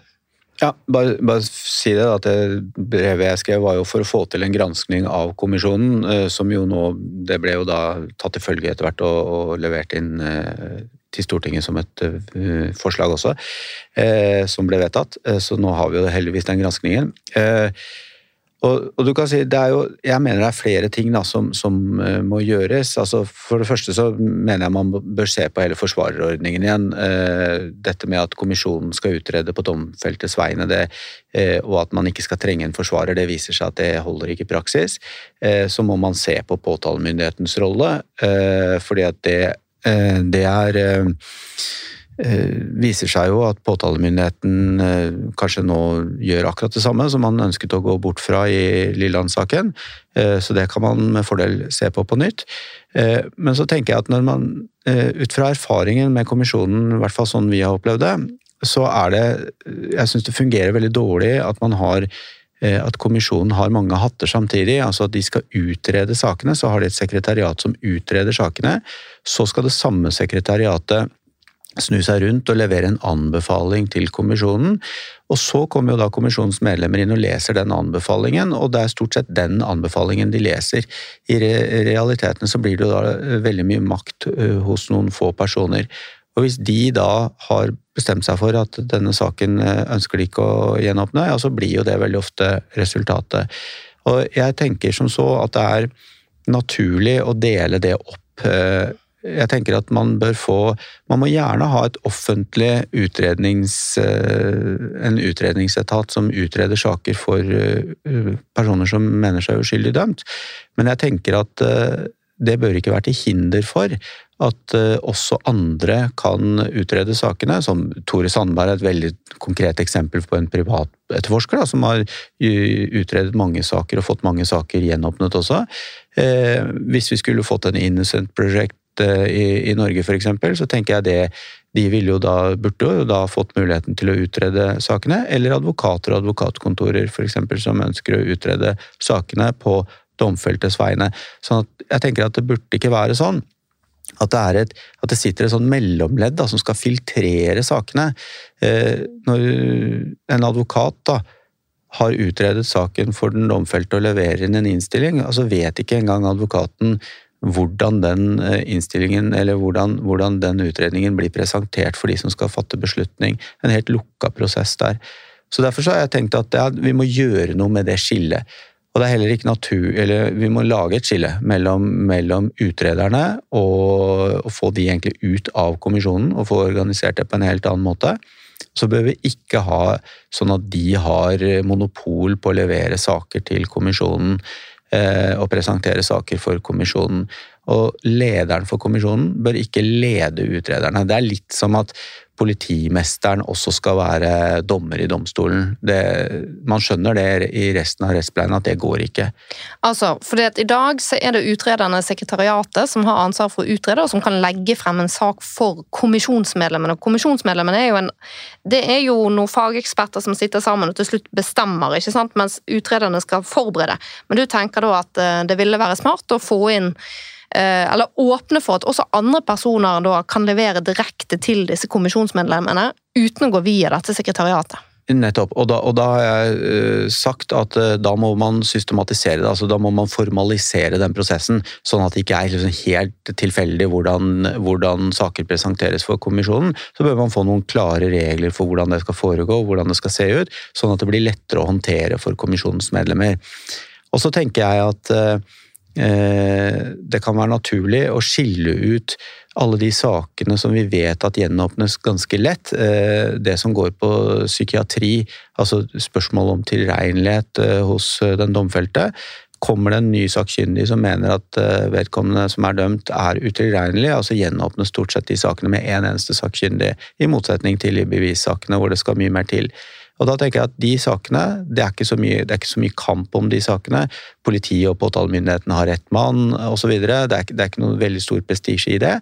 Ja, bare, bare si det. at det Brevet jeg skrev var jo for å få til en granskning av kommisjonen, eh, som jo nå Det ble jo da tatt til følge etter hvert og, og levert inn eh, til Stortinget som et forslag også, som ble vedtatt. Så nå har vi jo heldigvis den granskningen. Og, og, du kan si, det er jo, Jeg mener det er flere ting da, som, som uh, må gjøres. Altså, for det første så mener jeg man bør se på hele forsvarerordningen igjen. Uh, dette med at kommisjonen skal utrede på domfeltes vegne, det, uh, og at man ikke skal trenge en forsvarer, det viser seg at det holder ikke i praksis. Så må man se på påtalemyndighetens rolle, fordi at det, det er Eh, viser seg jo at påtalemyndigheten eh, kanskje nå gjør akkurat det samme som man ønsket å gå bort fra i Lilland-saken. Eh, så det kan man med fordel se på på nytt. Men så tenker jeg at når man ut fra erfaringen med kommisjonen, i hvert fall sånn vi har opplevd det, så er det Jeg syns det fungerer veldig dårlig at man har eh, at kommisjonen har mange hatter samtidig. altså At de skal utrede sakene, så har de et sekretariat som utreder sakene. Så skal det samme sekretariatet snu seg rundt og levere en anbefaling til kommisjonen. Og så kommer jo da kommisjonens medlemmer inn og leser den anbefalingen, og det er stort sett den anbefalingen de leser. I realiteten så blir det jo da veldig mye makt hos noen få personer. Og hvis de da har bestemt seg for at denne saken eh, ønsker de ikke å gjenåpne, ja, så blir jo det veldig ofte resultatet. Og jeg tenker som så at det er naturlig å dele det opp. Eh, jeg tenker at man bør få Man må gjerne ha et offentlig utrednings... Eh, en utredningsetat som utreder saker for personer som mener seg uskyldig dømt. Men jeg tenker at det bør ikke være til hinder for at uh, også andre kan utrede sakene. Som Tore Sandberg er et veldig konkret eksempel på en privat etterforsker da, som har utredet mange saker og fått mange saker gjenåpnet også. Eh, hvis vi skulle fått en Innocent Project eh, i, i, Norge f.eks., så tenker jeg det de ville jo da, burde jo da fått muligheten til å utrede sakene, eller advokater og advokatkontorer eksempel, som ønsker å utrede sakene på domfeltes vegne. Sånn at jeg tenker at det burde ikke være sånn at det, et, at det, sitter et sånn mellomledd da, som skal filtrere sakene. Eh, når en advokat da, har utredet saken for den domfelte og leverer inn en innstilling, altså vet ikke engang advokaten hvordan den eh, innstillingen eller hvordan, hvordan, den utredningen blir presentert for de som skal fatte beslutning. En helt lukka prosess der. Så Derfor så har jeg tenkt at ja, vi må gjøre noe med det skillet. Og det er heller ikke natur... Eller vi må lage et skille mellom, mellom utrederne og, og, få de egentlig ut av kommisjonen og få organisert det på en helt annen måte. Så bør vi ikke ha sånn at de har monopol på å levere saker til kommisjonen eh, og presentere saker for kommisjonen. Og lederen for kommisjonen bør ikke lede utrederne. Det er litt som at politimesteren også skal være dommer i domstolen. Det, man skjønner det i resten av rettspleien at det går ikke. Altså, at I dag er det utredende sekretariatet som har ansvar for å utrede, og som kan legge frem en sak for kommisjonsmedlemmene. Og Kommisjonsmedlemmene er jo, en, det er jo noen fageksperter som sitter sammen og til slutt bestemmer, ikke sant? mens utrederne skal forberede. Men du tenker da at eh, det ville være smart å få inn eller åpne for at også andre personer da kan levere direkte til disse kommisjonsmedlemmene uten å gå via dette sekretariatet. Nettopp. Og da, og da, har jeg uh, sagt at uh, da må man systematisere det. altså Da må man formalisere den prosessen, sånn at det ikke er liksom helt tilfeldig hvordan, hvordan, saker presenteres for kommisjonen. Så bør man få noen klare regler for hvordan det skal foregå, hvordan det skal se ut, sånn at det blir lettere å håndtere for kommisjonens medlemmer. Og så tenker jeg at Eh, det kan være naturlig å skille ut alle de sakene som vi vet at gjenåpnes ganske lett. Eh, det som går på psykiatri, altså spørsmål om tilregnelighet eh, hos den domfelte. Kommer det en ny sakkyndig som mener at vedkommende som er dømt er utilregnelig, altså gjenåpnes stort sett de sakene med én en eneste sakkyndig, i motsetning til i bevissakene hvor det skal mye mer til. Og da tenker jeg at de sakene, det er ikke så mye, ikke så mye kamp om de sakene. Politiet og påtalemyndigheten har rett mann osv. Det, er, det er ikke noe veldig stor prestisje i det.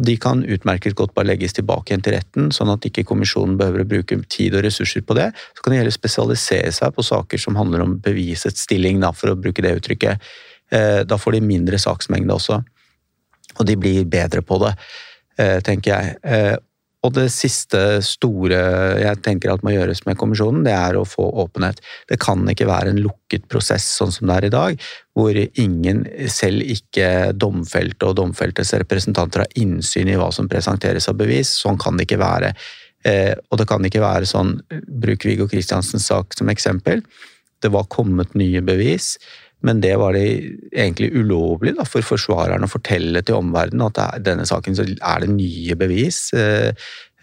Og de kan utmerket godt bare legges tilbake igjen til retten, sånn at ikke kommisjonen behøver å bruke tid og ressurser på det. Så kan de heller spesialisere seg på saker som handler om bevisets stilling, da, for å bruke det uttrykket. Eh, da får de mindre saksmengde også. Og de blir bedre på det, eh, tenker jeg. Og det siste store jeg tenker at må gjøres med kommisjonen, det er å få åpenhet. Det kan ikke være en lukket prosess sånn som det er i dag, hvor ingen, selv ikke domfelte og domfeltes representanter, har innsyn i hva som presenteres av bevis. Sånn kan det ikke være. Eh, og det kan ikke være sånn Bruk Viggo Kristiansens sak som eksempel. Det var kommet nye bevis. Men det var det egentlig ulovlig da, for forsvareren å fortelle til omverdenen at i denne saken er det nye bevis. Eh,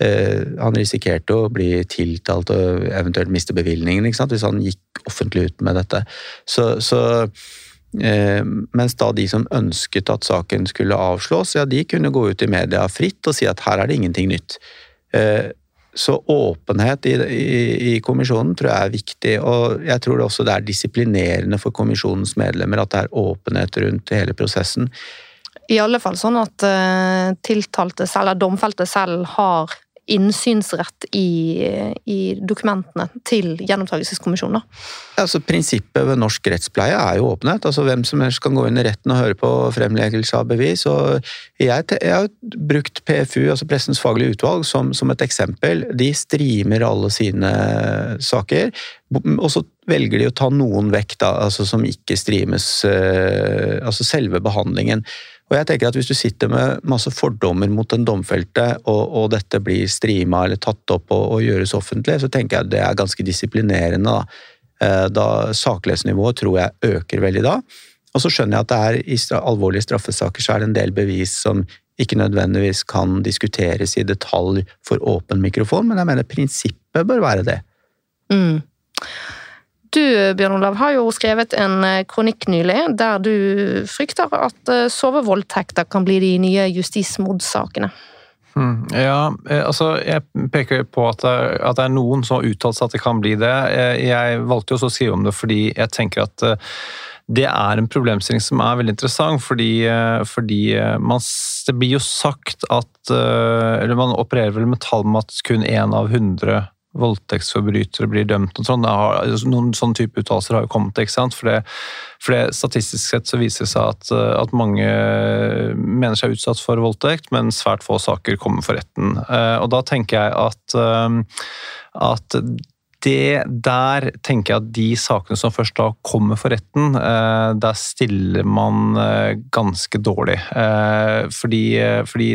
eh, han risikerte å bli tiltalt og eventuelt miste bevilgningen hvis han gikk offentlig ut med dette. Så, så eh, mens da de som ønsket at saken skulle avslås, ja, de kunne gå ut i media fritt og si at her er det ingenting nytt. Så åpenhet i, i, i, kommisjonen tror jeg er viktig, og jeg tror det også det er disiplinerende for kommisjonens medlemmer at det er åpenhet rundt hele prosessen. I alle fall sånn at uh, tiltalte selv, eller domfelte selv, har innsynsrett i, i dokumentene til gjenopptakelseskommisjonen? Altså, prinsippet ved norsk rettspleie er jo åpenhet. altså Hvem som helst kan gå inn i retten og høre på fremleggelse av bevis. og Jeg, jeg har brukt PFU, altså Pressens faglige utvalg, som, som et eksempel. De streamer alle sine saker, og så velger de å ta noen vekk da, altså som ikke streames, eh, altså selve behandlingen. Og jeg tenker at Hvis du sitter med masse fordommer mot den domfelte, og, og dette blir streama eller tatt opp og, og, gjøres offentlig, så tenker jeg at det er ganske disiplinerende. Da, eh, da saklighetsnivået tror jeg øker veldig da. Og så skjønner jeg at det er i alvorlige straffesaker så er det en del bevis som ikke nødvendigvis kan diskuteres i detalj for åpen mikrofon, men jeg mener prinsippet bør være det. Mm. Du Bjørn Olav, har jo skrevet en eh, kronikk nylig der du frykter at eh, sovevoldtekter kan bli de nye justismordsakene. Hmm, ja, eh, altså jeg peker på at det, at det er noen som har uttalt seg at det kan bli det. Jeg valgte jo også å skrive om det fordi jeg tenker at det er en problemstilling som er veldig interessant, fordi, fordi man, det blir jo sagt at Eller man opererer vel med tall med at kun én av hundre voldtektsforbrytere blir dømt. og sånn. Altså, noen sånne type uttalelser har jo kommet. ikke sant? For, det, for det, Statistisk sett så viser det seg at, eh, at, mange mener seg utsatt for voldtekt, men svært få saker kommer for retten. Eh, og Da tenker jeg at, eh, at det der tenker jeg at de sakene som først da kommer for retten, eh, der stiller man eh, ganske dårlig. Eh, fordi, fordi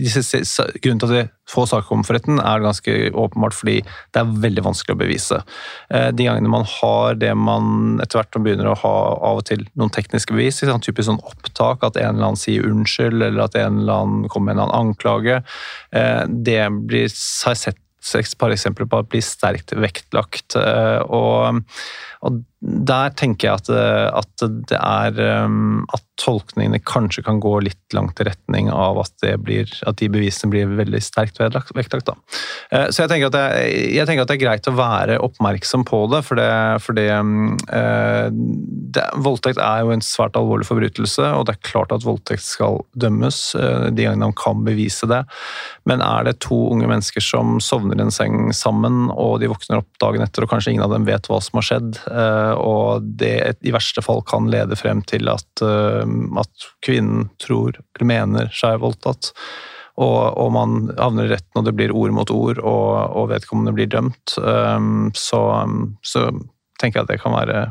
disse, Grunnen til at få saker kommer for retten, er ganske åpenbart fordi det er veldig vanskelig å bevise. De gangene man har det man etter hvert begynner å ha av og til noen tekniske bevis, sånn typisk sånn opptak, at en eller annen sier unnskyld, eller at en eller annen kommer med en eller annen anklage, det blir, seg sett et par eksempler på at blir sterkt vektlagt. Eh, og, og der tenker jeg at, at, det er um, At tolkningene kanskje kan gå litt langt i retning av at, blir, at de bevisene blir veldig sterkt vektlagt. Da. Eh, så jeg tenker, det, jeg tenker, at det, er greit å være oppmerksom på det, for det, for det, Voldtekt er jo en svært alvorlig forbrytelse, og det er klart at voldtekt skal dømmes de gangene man kan bevise det. Men er det to unge mennesker som sovner i en seng sammen, og de våkner opp dagen etter, og kanskje ingen av dem vet hva som har skjedd, og det i verste fall kan lede frem til at, eh, at kvinnen tror eller mener seg voldtatt. Og, og, man havner i retten, og det blir ord mot ord, og, og vedkommende blir dømt. Um, så, så, tenker jeg at det kan være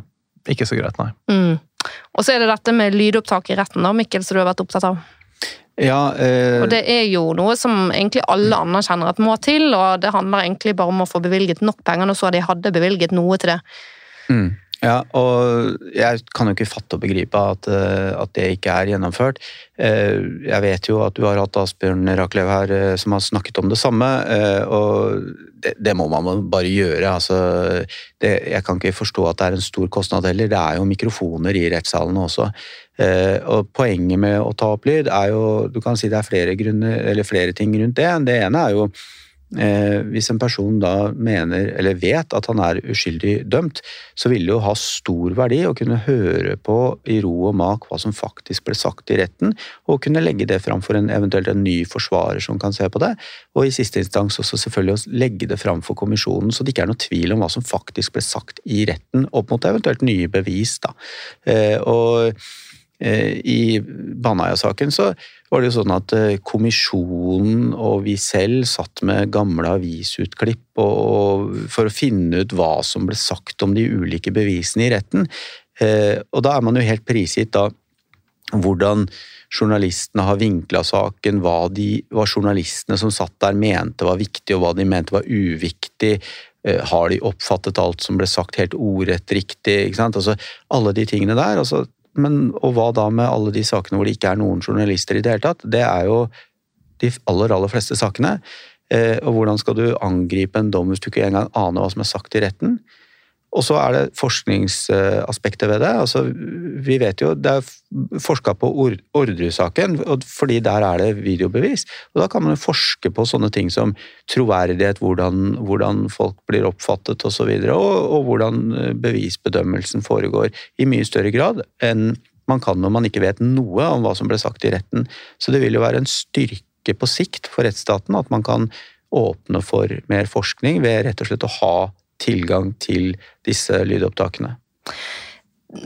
ikke så greit, nei. Mm. Og så er det dette med lydopptak i retten, da, Mikkel, som du har vært opptatt av. Ja, eh... Og det er jo noe som egentlig alle anerkjenner at må til, og det handler egentlig bare om å få bevilget nok penger, og så de hadde bevilget noe til det. Mm. Ja, og jeg kan jo ikke fatte og begripe at, eh, at, det ikke er gjennomført. Eh, jeg vet jo at du har hatt Asbjørn Rakelev her eh, som har snakket om det samme, og det, det må man bare gjøre. Altså, det, jeg kan ikke forstå at det er en stor kostnad heller. Det er jo mikrofoner i rettssalene også. Og poenget med å ta opp lyd er jo Du kan si det er flere, grunner, flere ting rundt det. Det ene er jo hvis en person da mener, eller vet at han er uskyldig dømt, så vil det jo ha stor verdi å kunne høre på i ro og mak hva som faktisk ble sagt i retten, og kunne legge det fram for en eventuelt en ny forsvarer som kan se på det, og i siste instans også selvfølgelig å legge det fram for kommisjonen, så det ikke er noe tvil om hva som faktisk ble sagt i retten, opp mot eventuelt nye bevis. da. Eh, og Eh, I Baneheia-saken så var det jo sånn at eh, kommisjonen og vi selv satt med gamle avisutklipp for å finne ut hva som ble sagt om de ulike bevisene i retten. Eh, og da er man jo helt prisgitt da hvordan journalistene har vinkla saken, hva, de, hva journalistene som satt der mente var viktig og hva de mente var uviktig. Har de oppfattet alt som ble sagt helt ordrett riktig? Altså, alle de tingene der. Altså, men og hva da med alle de sakene hvor det ikke er noen journalister i det hele tatt? Det er jo de aller, aller fleste sakene. Eh, og hvordan skal du angripe en dom hvis du ikke engang aner hva som er sagt i retten? Og så er det forskningsaspektet ved det. Altså, vi vet jo, Det er forska på Orderud-saken, fordi der er det videobevis. Og Da kan man jo forske på sånne ting som troverdighet, hvordan, hvordan folk blir oppfattet osv., og, så videre, og, og hvordan eh, bevisbedømmelsen foregår i mye større grad enn man kan når man ikke vet noe om hva som ble sagt i retten. Så det vil jo være en styrke på sikt for rettsstaten at man kan åpne for mer forskning ved rett og slett å ha tilgang til disse lydopptakene.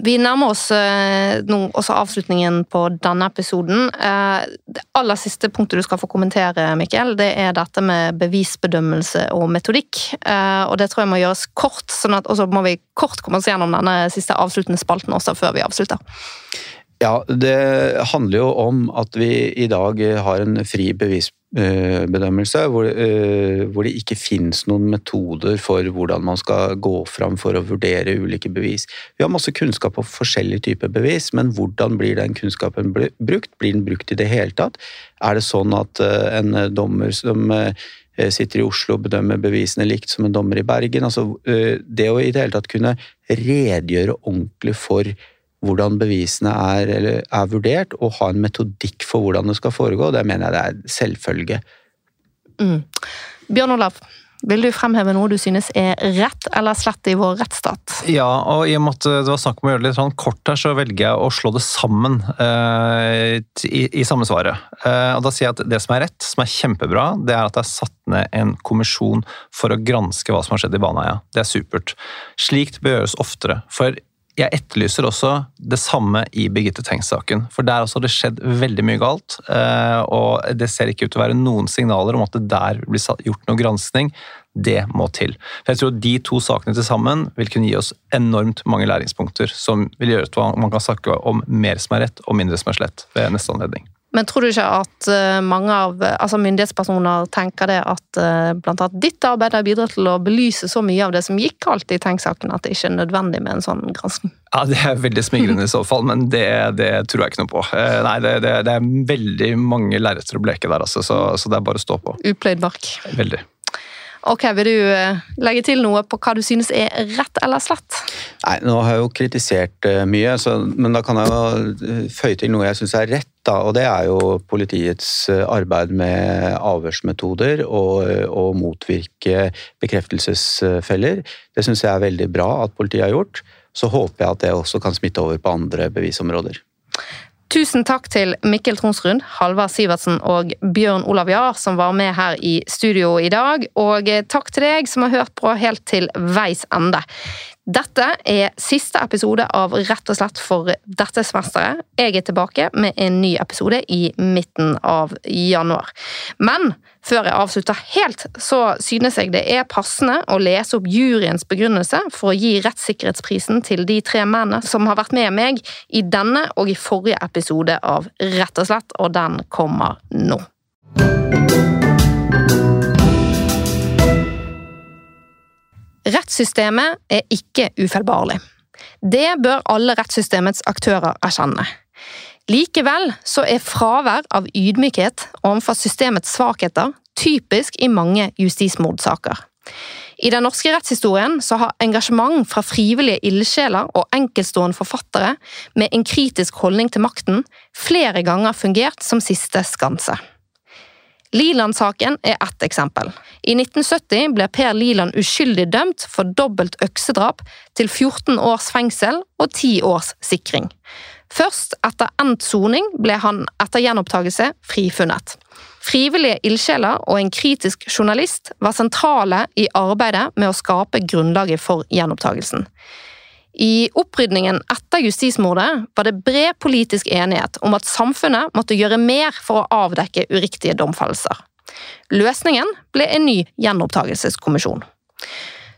Vi nærmer oss eh, nå også avslutningen på denne episoden. Eh, det aller siste punktet du skal få kommentere, Mikkel, det er dette med bevisbedømmelse og metodikk. Eh, og det tror jeg må gjøres kort, sånn at, og så må vi kort komme oss gjennom denne siste avsluttende spalten også, før vi avslutter. Ja, det handler jo om at vi i dag har en fri bevisbedømmelse, hvor, eh, hvor det ikke finnes noen metoder for hvordan man skal gå fram for å vurdere ulike bevis. Vi har masse kunnskap om forskjellige typer bevis, men hvordan blir den kunnskapen brukt? Blir den brukt i det hele tatt? Er det sånn at eh, en dommer som eh, sitter i Oslo og bedømmer bevisene likt som en dommer i Bergen. Altså, det å i det hele tatt kunne redegjøre ordentlig for hvordan bevisene er, er, vurdert, og ha en metodikk for hvordan det skal foregå. Det mener jeg det er selvfølge. Mm. Bjørn Olav, vil du fremheve noe du synes er rett eller slett i vår rettsstat? Ja, og i og med at det var snakk om å gjøre det litt sånn kort her, så velger jeg å slå det sammen eh, i, i, samme svaret. Eh, og da sier jeg at det som er rett, som er kjempebra, det er at det er satt ned en kommisjon for å granske hva som har skjedd i Baneheia. Det er supert. Slikt bør gjøres oftere. For jeg etterlyser også det samme i Birgitte Tengs-saken. For der også har det skjedd veldig mye galt. Eh, og det ser ikke ut til å være noen signaler om at det der blir gjort noe granskning. Det må til. For jeg tror De to sakene til sammen vil kunne gi oss enormt mange læringspunkter som vil gjøre at man kan snakke om mer som er rett og mindre som er slett ved neste anledning. Men tror du ikke at eh, mange av altså myndighetspersoner tenker det at eh, blant annet ditt arbeid har bidratt til å belyse så mye av det som gikk galt i Tenk-saken, at det ikke er nødvendig med en sånn gransking? Ja, Det er veldig smigrende i så fall, men det, det, tror jeg ikke noe på. Eh, nei, det, det, det er veldig mange lerreter å bleke der, altså, så, så, det er bare å stå på. Upløyd bark. Veldig. Ok, Vil du eh, legge til noe på hva du synes er rett eller slett? Nei, Nå har jeg jo kritisert eh, mye, så, men da kan jeg jo eh, føye til noe jeg syns er rett. Da, og Det er jo politiets arbeid med avhørsmetoder og, å motvirke bekreftelsesfeller. Det syns jeg er veldig bra at politiet har gjort. Så håper jeg at det også kan smitte over på andre bevisområder. Tusen takk til Mikkel Tronsrud, Halvard Sivertsen og Bjørn Olav Jahr som var med her i studio i dag. Og takk til deg som har hørt på helt til veis ende. Dette er siste episode av Rett og slett for dette semesteret. Jeg er tilbake med en ny episode i midten av januar. Men før jeg avslutter helt, så synes jeg det er passende å lese opp juryens begrunnelse for å gi rettssikkerhetsprisen til de tre mennene som har vært med meg i denne og i forrige episode av Rett og slett, og den kommer nå. Rettssystemet er ikke ufeilbarlig. Det bør alle rettssystemets aktører erkjenne. Likevel så er fravær av ydmykhet overfor systemets svakheter typisk i mange justismordsaker. I den norske rettshistorien så har engasjement fra frivillige ildsjeler og enkeltstående forfattere med en kritisk holdning til makten flere ganger fungert som siste skanse. Liland-saken er ett eksempel. I 1970 ble Per Liland uskyldig dømt for dobbelt øksedrap til 14 års fengsel og 10 års sikring. Først etter endt soning ble han etter gjenopptakelse frifunnet. Frivillige ildsjeler og en kritisk journalist var sentrale i arbeidet med å skape grunnlaget for gjenopptakelsen. I opprydningen etter justismordet var det bred politisk enighet om at samfunnet måtte gjøre mer for å avdekke uriktige domfellelser. Løsningen ble en ny gjenopptakelseskommisjon.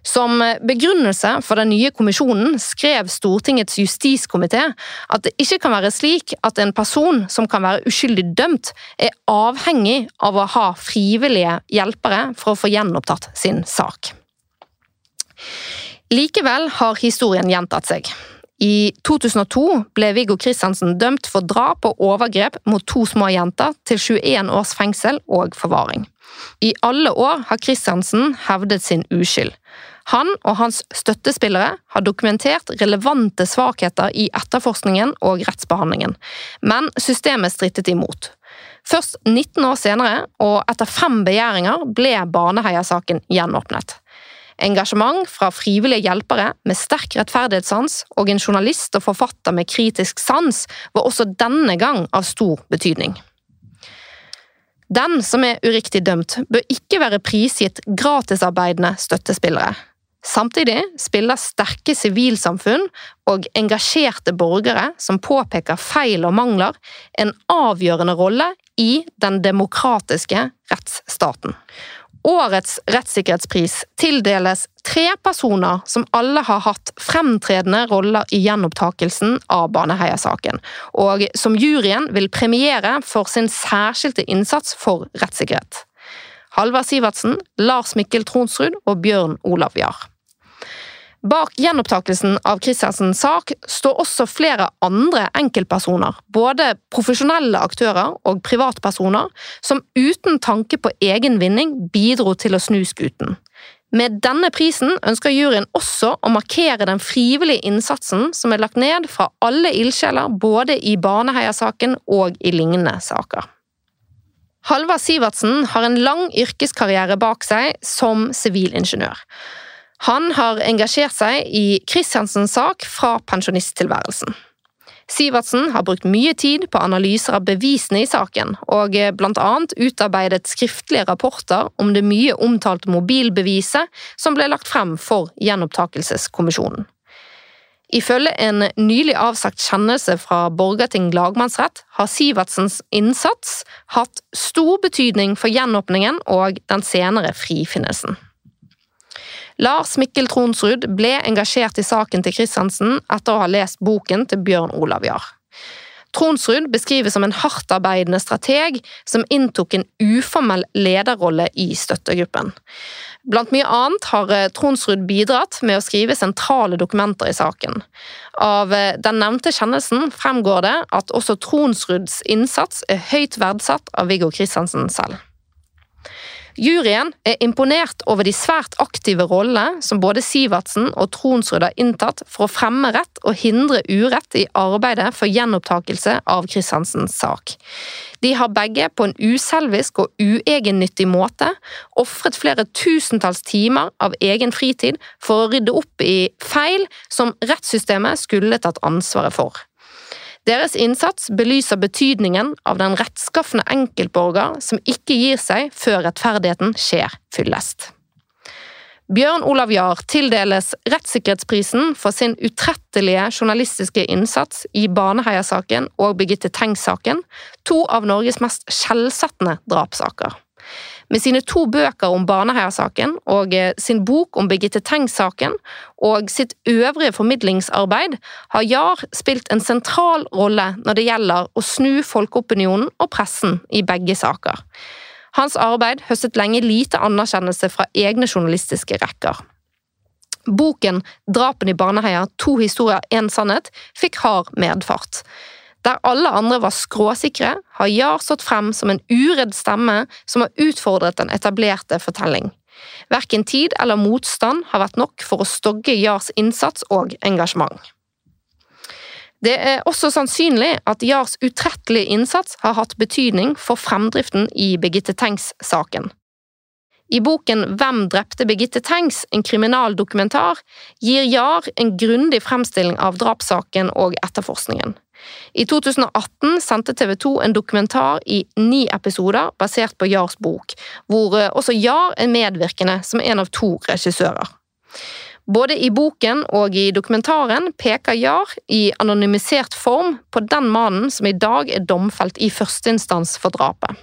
Som begrunnelse for den nye kommisjonen skrev Stortingets justiskomité at det ikke kan være slik at en person som kan være uskyldig dømt, er avhengig av å ha frivillige hjelpere for å få gjenopptatt sin sak. Likevel har historien gjentatt seg. I 2002 ble Viggo Kristiansen dømt for drap og overgrep mot to små jenter til 21 års fengsel og forvaring. I alle år har Kristiansen hevdet sin uskyld. Han og hans støttespillere har dokumentert relevante svakheter i etterforskningen og rettsbehandlingen, men systemet strittet imot. Først 19 år senere, og etter fem begjæringer, ble Baneheia-saken gjenåpnet. Engasjement fra frivillige hjelpere med sterk rettferdighetssans og en journalist og forfatter med kritisk sans var også denne gang av stor betydning. Den som er uriktig dømt, bør ikke være prisgitt gratisarbeidende støttespillere. Samtidig spiller sterke sivilsamfunn og engasjerte borgere som påpeker feil og mangler, en avgjørende rolle i den demokratiske rettsstaten. Årets rettssikkerhetspris tildeles tre personer som alle har hatt fremtredende roller i gjenopptakelsen av Baneheia-saken, og som juryen vil premiere for sin særskilte innsats for rettssikkerhet. Halvard Sivertsen, Lars Mikkel Tronsrud og Bjørn Olav Jahr. Bak gjenopptakelsen av Christiansens sak står også flere andre enkeltpersoner, både profesjonelle aktører og privatpersoner, som uten tanke på egen vinning bidro til å snu skuten. Med denne prisen ønsker juryen også å markere den frivillige innsatsen som er lagt ned fra alle ildsjeler både i Baneheia-saken og i lignende saker. Halvard Sivertsen har en lang yrkeskarriere bak seg som sivilingeniør. Han har engasjert seg i Christiansens sak fra pensjonisttilværelsen. Sivertsen har brukt mye tid på analyser av bevisene i saken, og blant annet utarbeidet skriftlige rapporter om det mye omtalte mobilbeviset som ble lagt frem for Gjenopptakelseskommisjonen. Ifølge en nylig avsagt kjennelse fra Borgarting lagmannsrett har Sivertsens innsats hatt stor betydning for gjenåpningen og den senere frifinnelsen. Lars Mikkel Tronsrud ble engasjert i saken til Christiansen etter å ha lest boken til Bjørn Olav Jahr. Tronsrud beskrives som en hardtarbeidende strateg som inntok en uformell lederrolle i støttegruppen. Blant mye annet har eh, Tronsrud bidratt med å skrive sentrale dokumenter i saken. Av eh, den nevnte kjennelsen fremgår det at også Tronsruds innsats er høyt verdsatt av Viggo Kristiansen selv. Juryen er imponert over de svært aktive rollene som både Sivertsen og Tronsrud har inntatt for å fremme rett og hindre urett i arbeidet for gjenopptakelse av Christiansens sak. De har begge på en uselvisk og uegennyttig måte ofret flere tusentalls timer av egen fritid for å rydde opp i feil som rettssystemet skulle tatt ansvaret for. Deres innsats belyser betydningen av den rettskaffende enkeltborger som ikke gir seg før rettferdigheten skjer fyllest. Bjørn Olav Jahr tildeles Rettssikkerhetsprisen for sin utrettelige journalistiske innsats i Baneheia-saken og Birgitte Tengs-saken, to av Norges mest skjellsettende drapssaker. Med sine to bøker om Baneheia-saken og eh, sin bok om Birgitte Tengs-saken og sitt øvrige formidlingsarbeid har Jahr spilt en sentral rolle når det gjelder å snu folkeopinionen og pressen i begge saker. Hans arbeid høstet lenge lite anerkjennelse fra egne journalistiske rekker. Boken Drapene i Baneheia, to historier, én sannhet fikk hard medfart. Der alle andre var skråsikre, har Jahr stått frem som en uredd stemme som har utfordret den etablerte fortelling. Verken tid eller motstand har vært nok for å stogge Jars innsats og engasjement. Det er også sannsynlig at Jars utrettelige innsats har hatt betydning for fremdriften i Birgitte Tengs-saken. I boken Hvem drepte Birgitte Tengs, en kriminaldokumentar, gir Jahr en grundig fremstilling av drapssaken og etterforskningen. I 2018 sendte TV 2 en dokumentar i ni episoder basert på Jars bok, hvor eh, også Jar er medvirkende som en av to regissører. Både i boken og i dokumentaren peker Jar i anonymisert form på den mannen som i dag er domfelt i førsteinstans for drapet.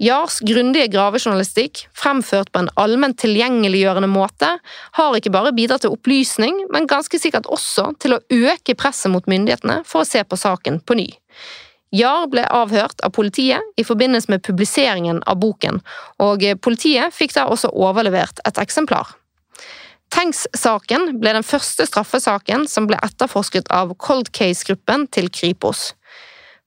Jars grundige gravejournalistikk, fremført på en allment tilgjengeliggjørende måte, har ikke bare bidratt til opplysning, men ganske sikkert også til å øke presset mot myndighetene for å se på saken på ny. Jahr ble avhørt av politiet i forbindelse med publiseringen av boken, og politiet fikk da også overlevert et eksemplar. Tengs-saken ble den første straffesaken som ble etterforsket av Cold Case-gruppen til Kripos.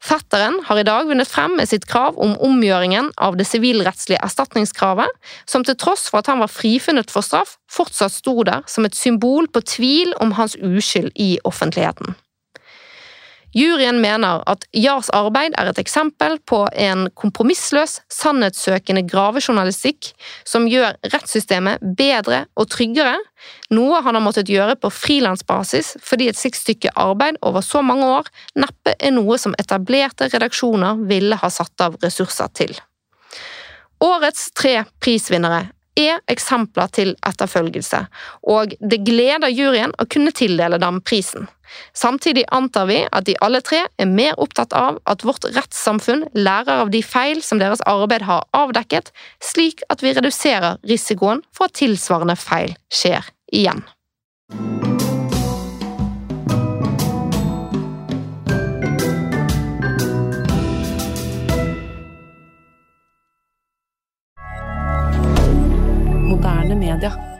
Fetteren har i dag vunnet frem med sitt krav om omgjøringen av det sivilrettslige erstatningskravet, som til tross for at han var frifunnet for straff, fortsatt sto der som et symbol på tvil om hans uskyld i offentligheten. Juryen mener at Jars arbeid er et eksempel på en kompromissløs, sannhetssøkende gravejournalistikk som gjør rettssystemet bedre og tryggere, noe han har måttet gjøre på frilansbasis fordi et slikt stykke arbeid over så mange år neppe er noe som etablerte redaksjoner ville ha satt av ressurser til. Årets tre prisvinnere er eksempler til etterfølgelse, og det gleder juryen å kunne tildele dem prisen. Samtidig antar vi at de alle tre er mer opptatt av at vårt rettssamfunn lærer av de feil som deres arbeid har avdekket, slik at vi reduserer risikoen for at tilsvarende feil skjer igjen. Moderne media.